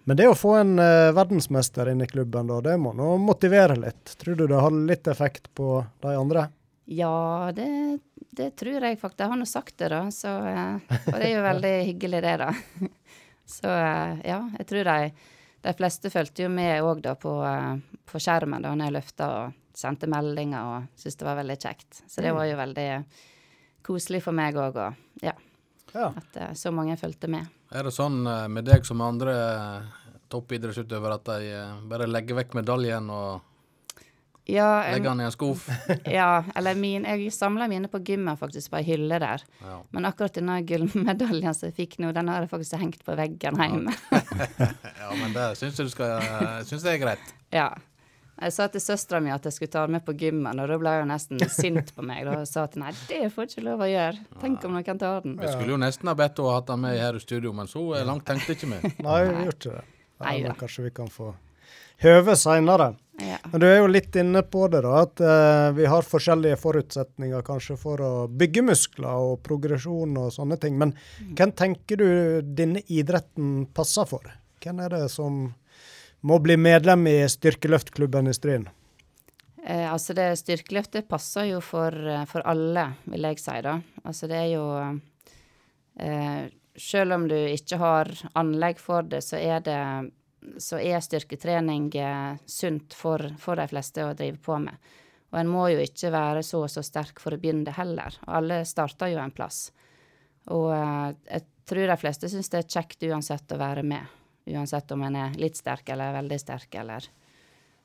Men det å få en uh, verdensmester inn i klubben, da, det må nå motivere litt. Tror du det har litt effekt på de andre? ja, det, det tror jeg faktisk. Jeg har nå sagt det, da. Så, uh, og det er jo veldig hyggelig, det, da. Så uh, ja, jeg tror de, de fleste fulgte jo med òg da på, på skjermen da når jeg løfta og sendte meldinger og syntes det var veldig kjekt. Så det var jo veldig koselig for meg òg, og ja, Ja. at uh, så mange fulgte med. Er det sånn eh, med deg som andre eh, toppidrettsutøvere at de bare legger vekk medaljen og Ja, legger den i en skuff? ja eller min, jeg samla mine på gymmet faktisk, på ei hylle der. Ja. Men akkurat denne gullmedaljen som jeg fikk nå, den har jeg faktisk hengt på veggen hjemme. ja, men det syns jeg du skal Jeg syns det er greit. Ja. Jeg sa til søstera mi at jeg skulle ta den med på gymmen, og da ble hun nesten sint på meg. Da og sa at nei, det får ikke lov å gjøre. Tenk om noen tar den. Vi skulle jo nesten ha bedt henne hatt den med her i studio, men så eh, langt tenkte ikke vi. Nei, vi gjør ikke det. Nei men kanskje vi kan få høve seinere. Ja. Men du er jo litt inne på det, da, at uh, vi har forskjellige forutsetninger kanskje for å bygge muskler og progresjon og sånne ting. Men hvem tenker du denne idretten passer for? Hvem er det som må bli medlem i styrkeløftklubben i Stryn? Eh, altså det styrkeløftet passer jo for, eh, for alle, vil jeg si da. Altså det er jo eh, Selv om du ikke har anlegg for det, så er det så er styrketrening eh, sunt for, for de fleste å drive på med. Og en må jo ikke være så og så sterk for å begynne det heller. Alle starter jo en plass. Og eh, jeg tror de fleste syns det er kjekt uansett å være med. Uansett om en er litt sterk eller veldig sterk eller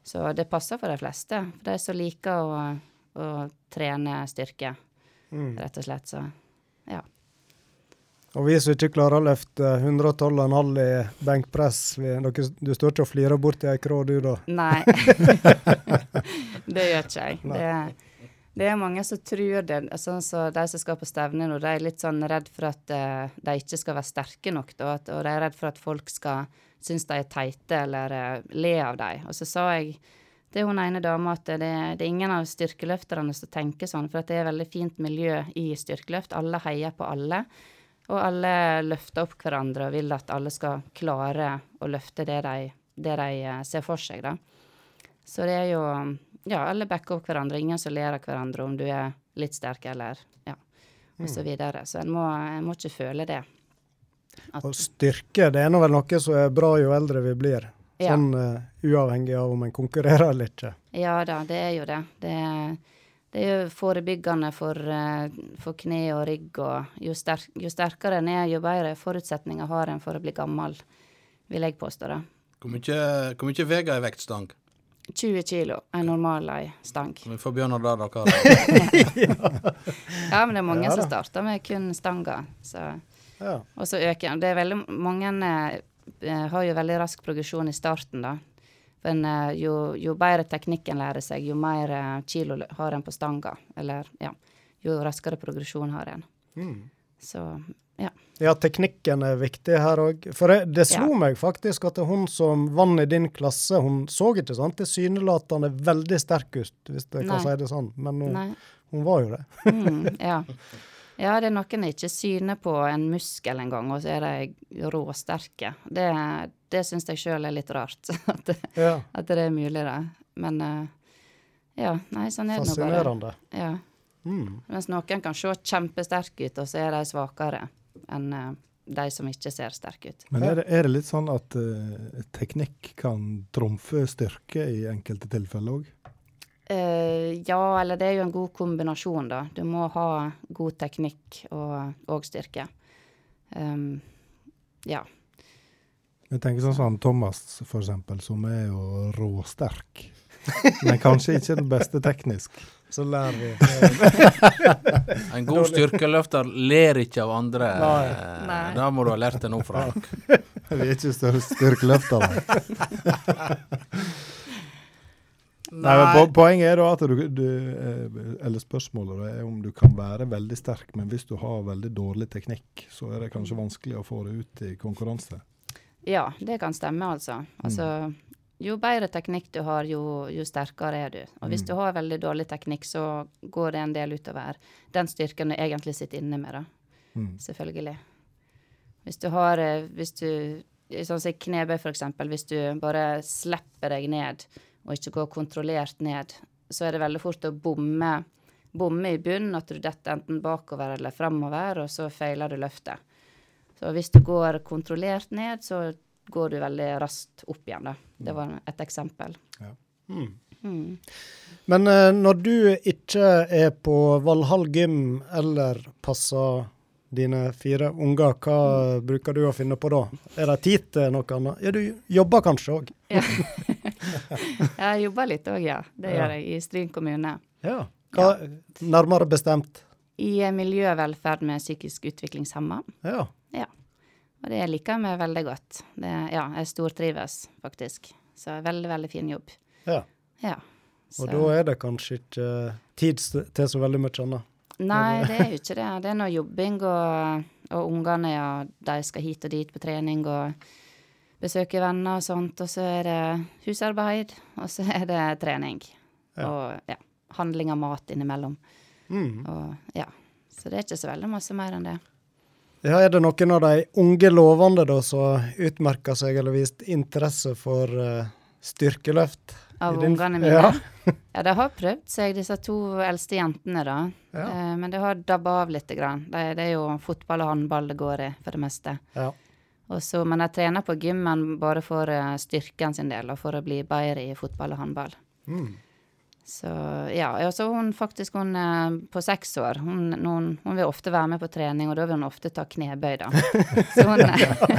Så det passer for de fleste. For de som liker å, å trene styrke, rett og slett. Så ja. Og vi som ikke klarer å løfte 112,5 i benkpress, du står ikke og flirer bort i ei krå du, da? Nei. det gjør ikke jeg. Det, det er mange som tror det. Sånn som de som skal på stevne nå, de er litt sånn redd for at uh, de ikke skal være sterke nok, da. At, og de er redd for at folk skal synes de er teite eller uh, le av dem. Og så sa jeg til hun ene dama at det, det er ingen av styrkeløfterne som tenker sånn, for det er veldig fint miljø i styrkeløft. Alle heier på alle. Og alle løfter opp hverandre og vil at alle skal klare å løfte det de, det de eh, ser for seg, da. Så det er jo Ja, alle backer opp hverandre. Ingen som ler av hverandre om du er litt sterk eller Ja, og så videre. Så en må, en må ikke føle det. At, Og styrke, det er nå vel noe som er bra jo eldre vi blir. Ja. Sånn eh, uavhengig av om en konkurrerer eller ikke. ja da, det er jo det. Det er, det er jo forebyggende for, uh, for kne og rygg, og jo, sterk, jo sterkere en er, jo bedre forutsetninger har en for å bli gammel, vil jeg påstå, da. Hvor mye, hvor mye veier ei vektstang? 20 kilo, en normal ei stang. Vi får begynne der, dere. Ja, men det er mange Ja som starter med kun stanga, så Ja. Og så øker den. Det er veldig mange eh, har jo veldig rask progresjon i starten, da. Men eh, jo, jo bedre teknikken lærer seg, jo mer eh, kilo har en på stanga. Eller ja, jo raskere progresjon har en. Så ja. Ja, teknikken er viktig her òg. For det, det slo Ja. meg faktisk at hun som vant i din klasse, hun så ikke sånn tilsynelatende veldig sterk ut, hvis jeg kan si det sånn, men hun, hun var jo det. Mm, ja. ja, det er noen ikke syner på en muskel engang, og så er de råsterke. Det, det syns jeg sjøl er litt rart. At det, Ja, at det er mulig, da. Men eh, ja, nei, sånn er det nå bare. Fascinerende. Ja. Mm. Mens noen kan se kjempesterke ut, og så er de svakere enn eh, de som ikke ser sterke ut. Men er det, er det litt sånn at uh, teknikk kan trumfe styrke i enkelte tilfeller òg? Uh, ja, eller det er jo en god kombinasjon, da. Du må ha god teknikk og, og styrke. Um, ja. Jeg tenker sånn som Thomas, for eksempel, som er jo råsterk. Men kanskje ikke den beste teknisk. Så lærer vi. En god styrkeløfter ler ikke av andre. Nei. Nei. Da må du ha lært det nå, Frank. Vi er ikke større styrkeløftere. Nei, men Poenget er da at du, du eh, Eller spørsmålet er om du kan være veldig sterk, men hvis du har veldig dårlig teknikk, så er det kanskje vanskelig å få det ut i konkurranse. ja, det kan stemme, altså. altså jo bedre teknikk du har, jo, jo sterkere er du. Og hvis du har veldig dårlig teknikk, så går det en del utover den styrken du egentlig sitter inne med, da. Mm. Selvfølgelig. Hvis du har eh, Hvis du Sånn som i knebøy, for eksempel. Hvis du bare slipper deg ned, og ikke går kontrollert ned, så er det veldig fort å bomme, bomme i bunnen, at du detter enten bakover eller framover, og så feiler du løftet. Så hvis du går kontrollert ned, så går du veldig raskt opp igjen, da. Det var et eksempel. Mm. Men uh, når du ikke er på Valhall gym eller passer dine fire unger, hva bruker du å finne på da? Er det tid til noe annet? Ja, du jobber kanskje òg? Jeg jobber litt òg, ja. Det Ja. gjør jeg i Stryn kommune. Ja. Hva, nærmere bestemt? I eh, miljø og velferd med psykisk utviklingshemma. Ja. Og det liker meg veldig godt. Det, ja, jeg stortrives faktisk. Så veldig, veldig fin jobb. ja. Ja. Og da er det kanskje ikke tid til så veldig mye annet. Nei, det er jo ikke det. Det er noe jobbing, og, og ungene ja, de skal hit og dit på trening og besøke venner og sånt. Og så er det husarbeid, og så er det trening. Ja. Og ja, handling av mat innimellom. Mm. Og ja. Så det er ikke så veldig masse mer enn det. Ja, er det noen av de unge lovende da som utmerker seg eller vist interesse for uh, styrkeløft? Av din- ungene mine. Ja. Ja, de har prøvd seg, disse to eldste jentene, da. Ja. Eh, men det har dabba av litt. Grann. Det, det er jo fotball og håndball det går i, for det meste. Ja. Og så, men de trener på gymmen bare for uh, styrken sin del, og for å bli bedre i fotball og håndball. Mm. Så ja. Og så hun faktisk hun eh, på seks år, hun, hun, hun vil ofte være med på trening, og da vil hun ofte ta knebøy, da. Så hun,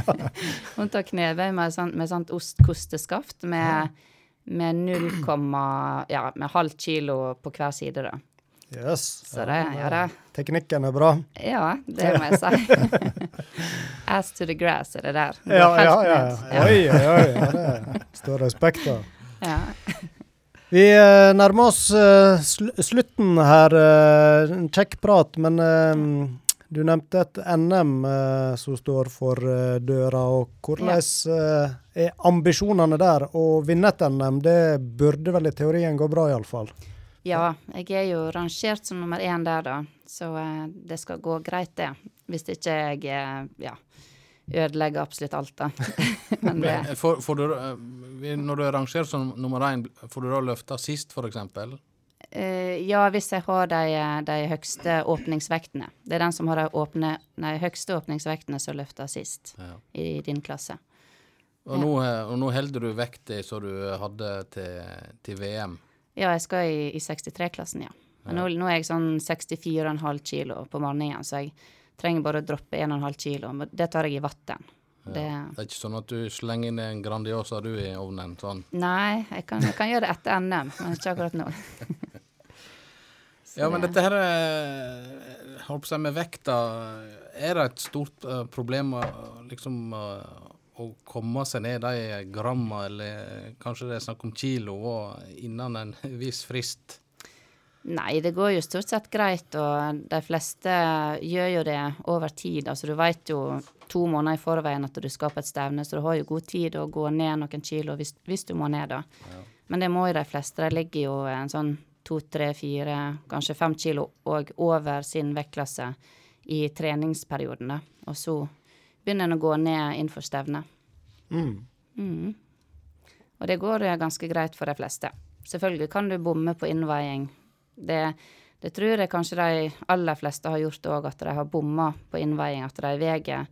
hun tar knebøy med, sånn, med sånt ostkosteskaft med, med 0, ja, med halvt kilo på hver side, da. Yes. Så det, ja det. Teknikken er bra. Ja, det må jeg si. Ass to the grass er det der. Ja, Ja, ja, ja. Oi, oi, oi. Ja, det står respekt av. Ja. Vi eh, nærmer oss eh, sl slutten her. eh, En kjekk prat, men du nevnte et NM som står for døra. og Hvordan er ambisjonene der? Å vinne et NM, det burde vel i teorien gå bra, iallfall. Ja, jeg er jo rangert som nummer én der, da. Så det skal gå greit, det. Hvis ikke jeg ja, ødelegger absolutt alt, da. Men det Får, får du, eh, når du er rangert som nummer én, får du da løfta sist, f.eks.? Uh, Ja, hvis jeg har de, eh, de høgste åpningsvektene. Det er den som har de åpne, nei, høgste åpningsvektene som løfter sist Ja. i din klasse. Og, nå, eh, og nå holder du vekta som du hadde til, til VM. Ja, jeg skal i, i 63-klassen, ja. Men nå, nå er jeg sånn 64,5 kilo på morgenen, så jeg trenger bare å droppe 1,5 kilo. Men det tar jeg i vatten. Det, Det er ikke sånn at du slenger inn en Grandiosa du i ovnen? sånn. nei, jeg kan, jeg kan gjøre det etter NM, men ikke akkurat nå. Ja, men dette her eh, holdt på å si med vekta, er det et stort uh, problem liksom uh, å komme seg ned de gramma, eller kanskje det er snakk om kilo, og innen en viss frist? Nei, det går jo stort sett greit, og de fleste gjør jo det over tid. Altså, du veit jo to måneder i forveien at du skal på et stevne, så du har jo god tid å gå ned noen kilo hvis, hvis du må ned, da. Men det må jo de fleste. De ligger jo en sånn to, tre, fire, kanskje fem kilo og over sin vektklasse i treningsperioden, da. Og så begynner en å gå ned innenfor stevnet. Mm. Og det går ganske greit for de fleste. Selvfølgelig kan du bomme på innveiing. Det, det tror jeg kanskje de aller fleste har gjort òg, at de har bomma på innveiing. At de veier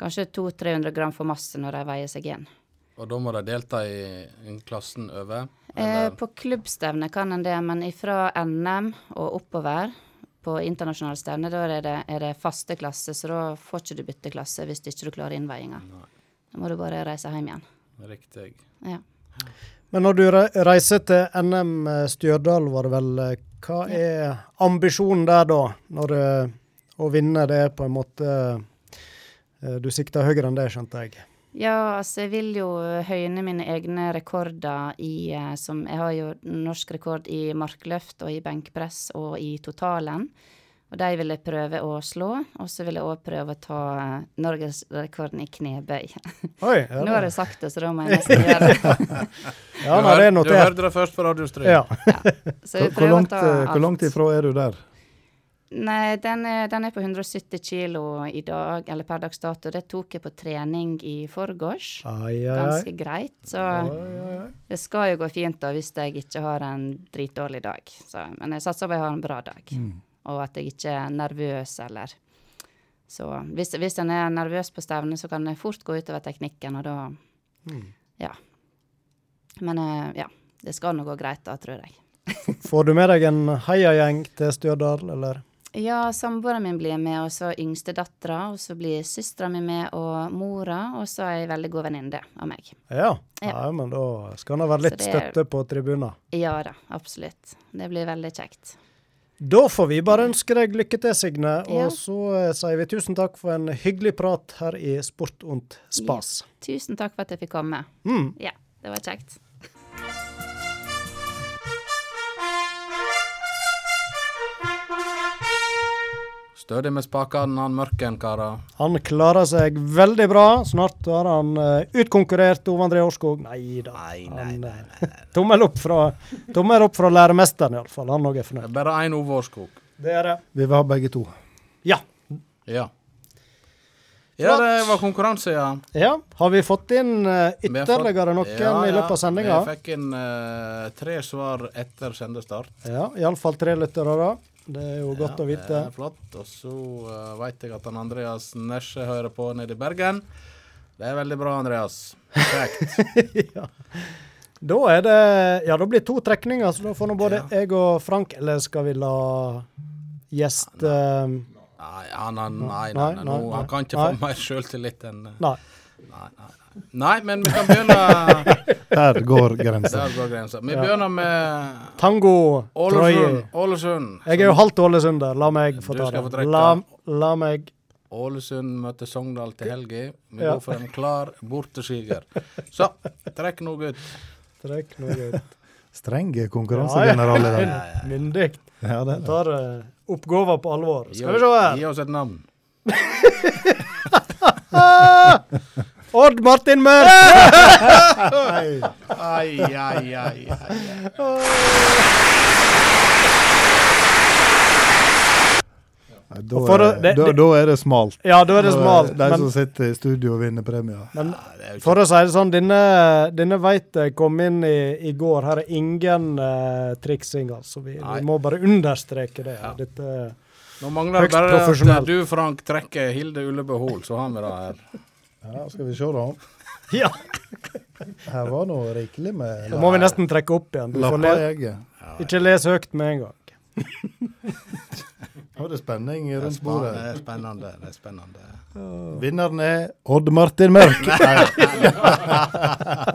kanskje 200-300 gram for masse når de veier seg inn. Og da må de delta i i klassen over? Eh, på klubbstevne kan en det, men ifra NM og oppover på internasjonale stevner, da er det, er det faste klasse, så da får ikke du bytte klasse hvis ikke du klarer innveiinga. Da må du bare reise hjem igjen. Riktig. Ja. Men når du reiser til NM eh, Stjørdal, var det vel, eh, hva er ambisjonen der da? Når eh, å vinne det er på en måte eh, Du sikter høyere enn det, skjønte jeg. Ja, altså jeg vil jo høyne mine egne rekorder i eh, som Jeg har jo norsk rekord i markløft og i benkpress og i totalen. Og de vil jeg prøve å slå. Og så vil jeg òg prøve å ta eh, norgesrekorden i knebøy. Oi, ja, Nå har jeg sagt det, så da må jeg nesten gjøre det. ja nei, det er notert. du hørte det først på Radio Strøm. Ja. Så Hvor langt, eh, hvor langt ifra er du der? Nei, den er, den er på 170 kilo i dag, eller per dags dato. Det tok jeg på trening i forgårs. Ganske greit. Så ai, ai. det skal jo gå fint da, hvis jeg ikke har en dritdårlig dag. Så, men jeg satser på at jeg har en bra dag, og at jeg ikke er nervøs eller Så hvis, hvis en er nervøs på stevne, så kan det fort gå utover teknikken, og da Ja. Men eh, ja. Det skal nå gå greit, da, tror jeg. Får du med deg en heiagjeng til Stjørdal, eller? Ja, samboeren min blir med, og så yngstedattera, og så blir søstera mi med, og mora, og så ei veldig god venninne av meg. Ja. Ja. ja, men da skal det være litt det er- støtte på tribunen. Ja da, absolutt. Det blir veldig kjekt. Da får vi bare ønske deg lykke til, Signe. Ja. Og så eh, sier vi tusen takk for en hyggelig prat her i Sport und Spas. Tusen takk for at jeg fikk komme. Mm. Ja, det var kjekt. Stødig med spakene, han Mørken, karer. Han klarer seg veldig bra. Snart har han uh, utkonkurrert Ove André Årskog. Nei da. Han, nei. tommel opp fra, tommel opp fra læremesteren, iallfall. Han òg er Det fornøyd. er bare én Ove Årskog. Det er det. Vi vil ha begge to. Ja. Ja. Ja, det var konkurranse, ja. ja. Har vi fått inn eh, fått- ytterligere noen Ja, i løpet av sendinga? Vi fikk inn uh, tre svar etter sendestart. Ja, iallfall tre lyttere, da. Det er jo godt å vite. Det er flott. Og så uh, veit jeg at han Andreas Nesje hører på nede i Bergen. Det er veldig bra, Andreas. Kjekt. ja. Da er det Ja, da blir det to trekninger, så da får nå både jeg og Frank Eller skal vi la gjest Nei, Nei, han, han, nei, nei, Nei, nei, nei, nå, nei. han kan ikke Nei. få mer sjøltillit enn eh, Nei. Nei, nei, nei. Men vi kan begynne Der går grensa. Der går grensa. Vi begynner med Tango. Ålesund. Ålesund. Jeg er jo halvt ålesunder. La meg få ta det. La, la meg Ålesund møter Sogndal til helga. Vi Ja. går for en klar bortesiger. Så, trekk nå, gutt. trekke noe ut. Streng Ja, ja, ja. Myndig. Ja, det det. Tar uh, oppgaven på alvor. Skal vi se her. Gi oss et navn. Odd Martin Mørk! Ai, ai, ai, Da, er, det- da, da er det smalt. Ja, da er det Da smalt. De Men, som sitter i studio og vinner premier. men for å si det sånn, denne, denne veit jeg kom inn i, i går. Her er ingen uh, triksing, altså. Vi, vi må bare understreke det. Ja. Dette, Nå mangler det bare at du, Frank, trekker Hilde Ullebø Hoel, så har vi det her. Ja, skal vi se, da. ja, Her var nå rikelig med da må vi nesten trekke opp igjen. Du får le, ikke les høyt med en gang. Nå er det spenning rundt bordet. det er spennende. Det er spennende. Vinneren er Odd Martin Mørk.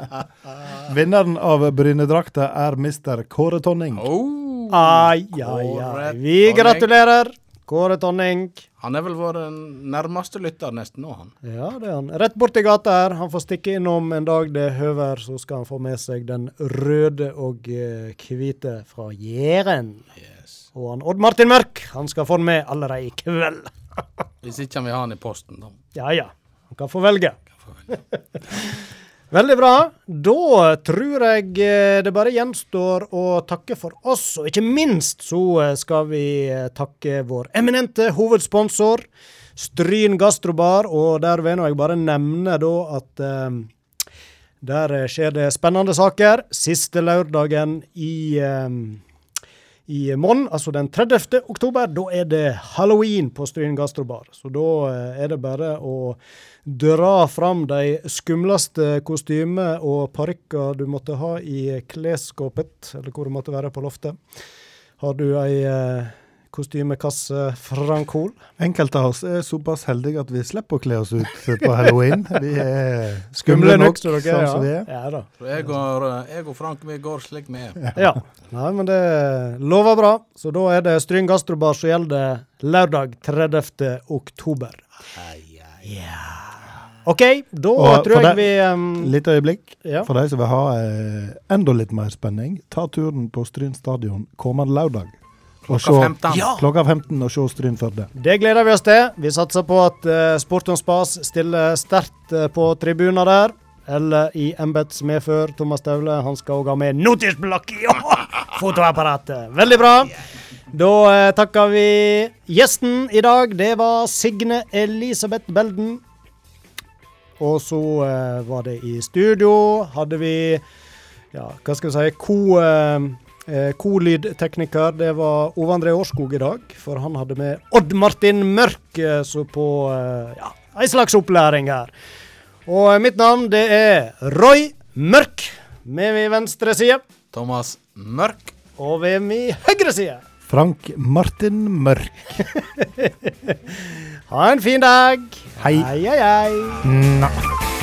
Vinneren av Brynedrakta er Mr. Kåre Tonning. Oh, Ai, ai, ai. Vi gratulerer. Kåre Tonning. Han er vel vår nærmeste lytter nesten nå, han. Ja, det er han. Rett borti gata her. Han får stikke innom en dag det høver, så skal han få med seg den røde og eh, hvite fra Jæren. Yes. Og han Odd Martin Mørk, han skal få den med allerede i kveld. Hvis ikke han vil ha han i posten, da. Ja ja, han kan få velge. Veldig bra. Da tror jeg eh, det bare gjenstår å takke for oss, og ikke minst så eh, skal vi eh, takke vår eminente hovedsponsor, Stryn Gastrobar, og der vil jeg bare nevne da at eh, der skjer det spennende saker. Siste lørdagen i eh, i måneden, altså den 30. oktober, da er det halloween på Stryn Gastrobar. Så da eh, er det bare å dra fram de skumleste kostymer og parykker du måtte ha i klesskapet, eller hvor det måtte være på loftet. Har du ei eh, kostymekasse, Frank Hol? Enkelte av oss er såpass heldige at vi slipper å kle oss ut på halloween. Vi er Skumle nok nok, dere sånn er. som vi er. ja da. Jeg og, jeg og Frank vi går slik vi er. Ja. Nei, men det lover bra. Så da er det Stryn Gastrobar som gjelder lørdag 30. oktober. Ja. OK, da Og tror jeg vi um, Litt øyeblikk. Ja. For de som vil ha eh, enda litt mer spenning, ta turen på Stryn stadion kommende lørdag. Klokka 15. Ja. Klokka 15 og se Stryn Førde. Det gleder vi oss til. Vi satser på at uh, Sport on Spas stiller sterkt uh, på tribuner der. Eller i embets medfør. Thomas Daule. han skal òg ha med notisblokk i fotoapparatet. Veldig bra. Da uh, takker vi gjesten i dag. Det var Signe Elisabeth Belden. Og så uh, var det i studio. Hadde vi ja, hva skal vi si, ko, eh, kolydtekniker. Det var Ove André Årskog i dag, for han hadde med Odd Martin Mørk eh, så på eh, ja, ei slags opplæring her. Og mitt navn det er Roy Mørk, med min venstre side, Thomas Mørk. og ved min høyre side. Frank Martin Mørk. Ha en fin dag. Hei. Hei, hei, hei. Nei.